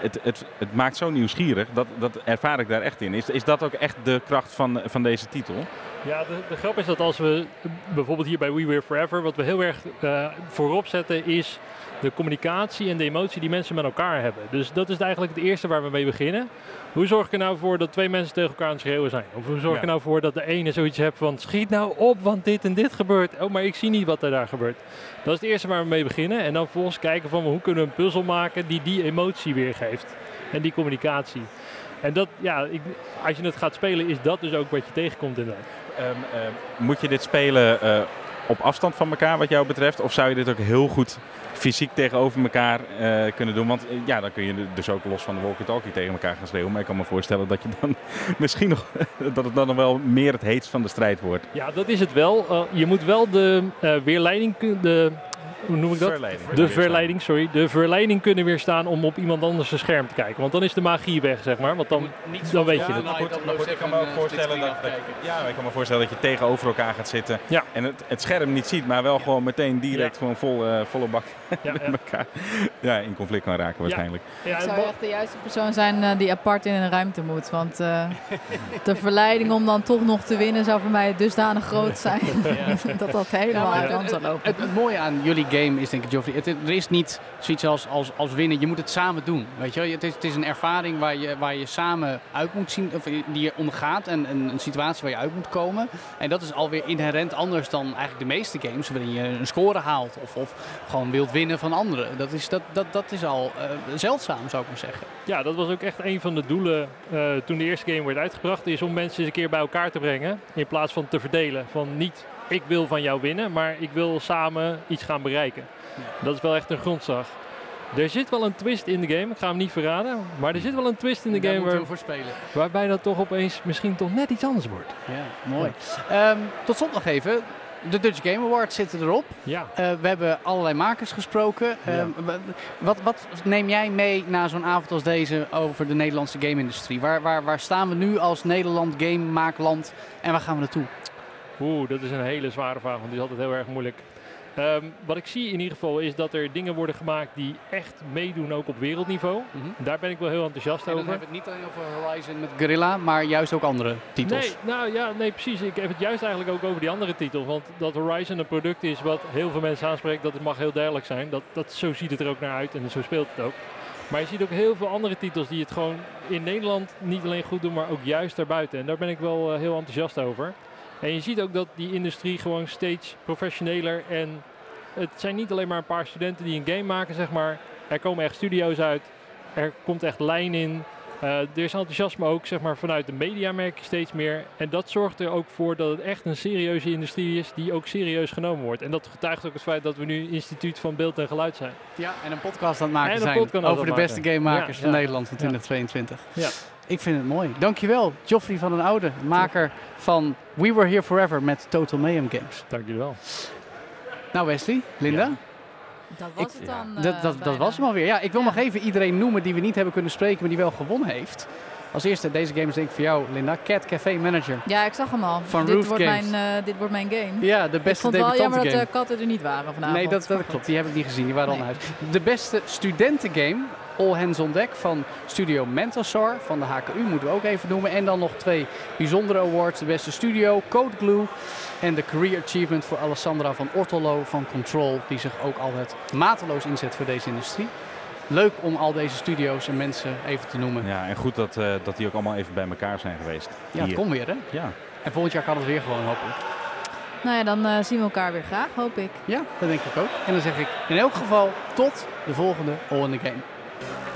het, het, het maakt zo nieuwsgierig. Dat, dat ervaar ik daar echt in. Is, is dat ook echt de kracht van, van deze titel? Ja, de, de grap is dat als we bijvoorbeeld hier bij We Were Forever, wat we heel erg eh, voorop zetten, is de communicatie en de emotie die mensen met elkaar hebben. Dus dat is eigenlijk het eerste waar we mee beginnen. Hoe zorg ik er nou voor dat twee mensen tegen elkaar aan het schreeuwen zijn? Of hoe zorg ik Ja. er nou voor dat de ene zoiets hebt van schiet nou op, want dit en dit gebeurt. Oh, maar ik zie niet wat er daar gebeurt. Dat is het eerste waar we mee beginnen. En dan vervolgens kijken van hoe kunnen we een puzzel maken die die emotie weergeeft. En die communicatie. En dat, ja, ik, als je het gaat spelen, is dat dus ook wat je tegenkomt inderdaad. Ehm, ehm, moet je dit spelen eh, op afstand van elkaar wat jou betreft? Of zou je dit ook heel goed fysiek tegenover elkaar eh, kunnen doen? Want eh, ja, dan kun je dus ook los van de walkie-talkie tegen elkaar gaan schreeuwen. Maar ik kan me voorstellen dat je dan misschien nog, dat het dan nog wel meer het heetst van de strijd wordt. Ja, dat is het wel. Eh, je moet wel de weerleiding, de, hoe noem ik dat? Verleiding. De verleiding, sorry. De verleiding kunnen weerstaan om op iemand anders zijn scherm te kijken. Want dan is de magie weg, zeg maar. Want dan, dan weet je het. Maar goed, maar goed, ik kan me ook voorstellen dat, dat, ja, ik kan me voorstellen dat je tegenover elkaar gaat zitten Ja. en het, het scherm niet ziet, maar wel gewoon meteen direct Ja. gewoon vol, eh, volle bak Ja, met ja. elkaar ja, in conflict kan raken waarschijnlijk. Ja, Ik het zou mo- echt de juiste persoon zijn eh, die apart in een ruimte moet. Want eh, de verleiding om dan toch nog te winnen zou voor mij dusdanig groot zijn. dat dat helemaal uit de hand het, zou lopen. het, het mooie aan jullie game is denk ik, Geoffrey, het, er is niet zoiets als, als, als winnen. Je moet het samen doen. Weet je? Het, is, het is een ervaring waar je, waar je samen uit moet zien, of die je ondergaat. En een, een situatie waar je uit moet komen. En dat is alweer inherent anders dan eigenlijk de meeste games, waarin je een score haalt of, of gewoon wilt winnen van anderen. Dat is, dat, dat, dat is al eh, zeldzaam, zou ik maar zeggen. ja, dat was ook echt een van de doelen eh, toen de eerste game werd uitgebracht. Is om mensen eens een keer bij elkaar te brengen. In plaats van te verdelen. Van niet ik wil van jou winnen, maar ik wil samen iets gaan bereiken. Dat is wel echt een grondslag. Er zit wel een twist in de game. Ik ga hem niet verraden. Maar er zit wel een twist in de Daar game waar, we voor spelen. waarbij dat toch opeens misschien toch net iets anders wordt. Ja, mooi. Ehm, tot slot nog even. De Dutch Game Awards zitten erop. Ja. Eh, we hebben allerlei makers gesproken. Ehm, wa- wat, wat neem jij mee na zo'n avond als deze over de Nederlandse game-industrie? Waar, waar, waar staan we nu als Nederland game-maakland en waar gaan we naartoe? Oeh, dat is een hele zware vraag, want die is altijd heel erg moeilijk. Ehm, wat ik zie in ieder geval is dat er dingen worden gemaakt die echt meedoen ook op wereldniveau. Mhm. Daar ben ik wel heel enthousiast En dan over. hebben we het niet alleen over Horizon met Guerrilla, maar juist ook andere titels. Nee, nou ja, nee, precies. Ik heb het juist eigenlijk ook over die andere titels. Want dat Horizon een product is wat heel veel mensen aanspreekt, dat het mag heel duidelijk zijn. Dat, dat, zo ziet het er ook naar uit en zo speelt het ook. Maar je ziet ook heel veel andere titels die het gewoon in Nederland niet alleen goed doen, maar ook juist daarbuiten. En daar ben ik wel eh, heel enthousiast over. En je ziet ook dat die industrie gewoon steeds professioneler en het zijn niet alleen maar een paar studenten die een game maken, zeg maar. Er komen echt studio's uit, er komt echt lijn in. Eh, er is enthousiasme ook zeg maar, vanuit de media merk je steeds meer. En dat zorgt er ook voor dat het echt een serieuze industrie is die ook serieus genomen wordt. En dat getuigt ook het feit dat we nu instituut van beeld en geluid zijn. Ja, en een podcast aan het maken zijn over de beste gamemakers Ja, van ja. Nederland van Ja. 2022. Ja. Ik vind het mooi. Dankjewel, Joffrey van den Oude, maker van We Were Here Forever met Total Mayhem Games. Dank jullie wel. Nou Wesley, Linda, Ja. Dat was het dan. eh, dat, dat, dat bijna. was hem alweer. Ja, ik wil nog even iedereen noemen die we niet hebben kunnen spreken, maar die wel gewonnen heeft. Als eerste, deze game is denk ik voor jou, Linda. Cat Café Manager. Ja, ik zag hem al. Van dit, Roof wordt Games. mijn, eh, dit wordt mijn game. Ja, de ik beste vond het wel jammer dat de katten er niet waren vanavond. Nee, dat, dat klopt. Die heb ik niet gezien. Die waren al Nee. naar huis. De beste studentengame, All Hands on Deck van Studio Mentasar van de HKU, moeten we ook even noemen. En dan nog twee bijzondere awards. De beste studio, Code Glue. En de Career Achievement voor Alessandra van Ortolo van Control. Die zich ook altijd mateloos inzet voor deze industrie. Leuk om al deze studio's en mensen even te noemen. Ja, en goed dat, eh, dat die ook allemaal even bij elkaar zijn geweest. Ja, het komt weer hè. Ja. En volgend jaar kan het weer gewoon hopelijk. Nou ja, dan eh, zien we elkaar weer graag, hoop ik. Ja, dat denk ik ook. En dan zeg ik in elk geval tot de volgende All in the Game. Bye.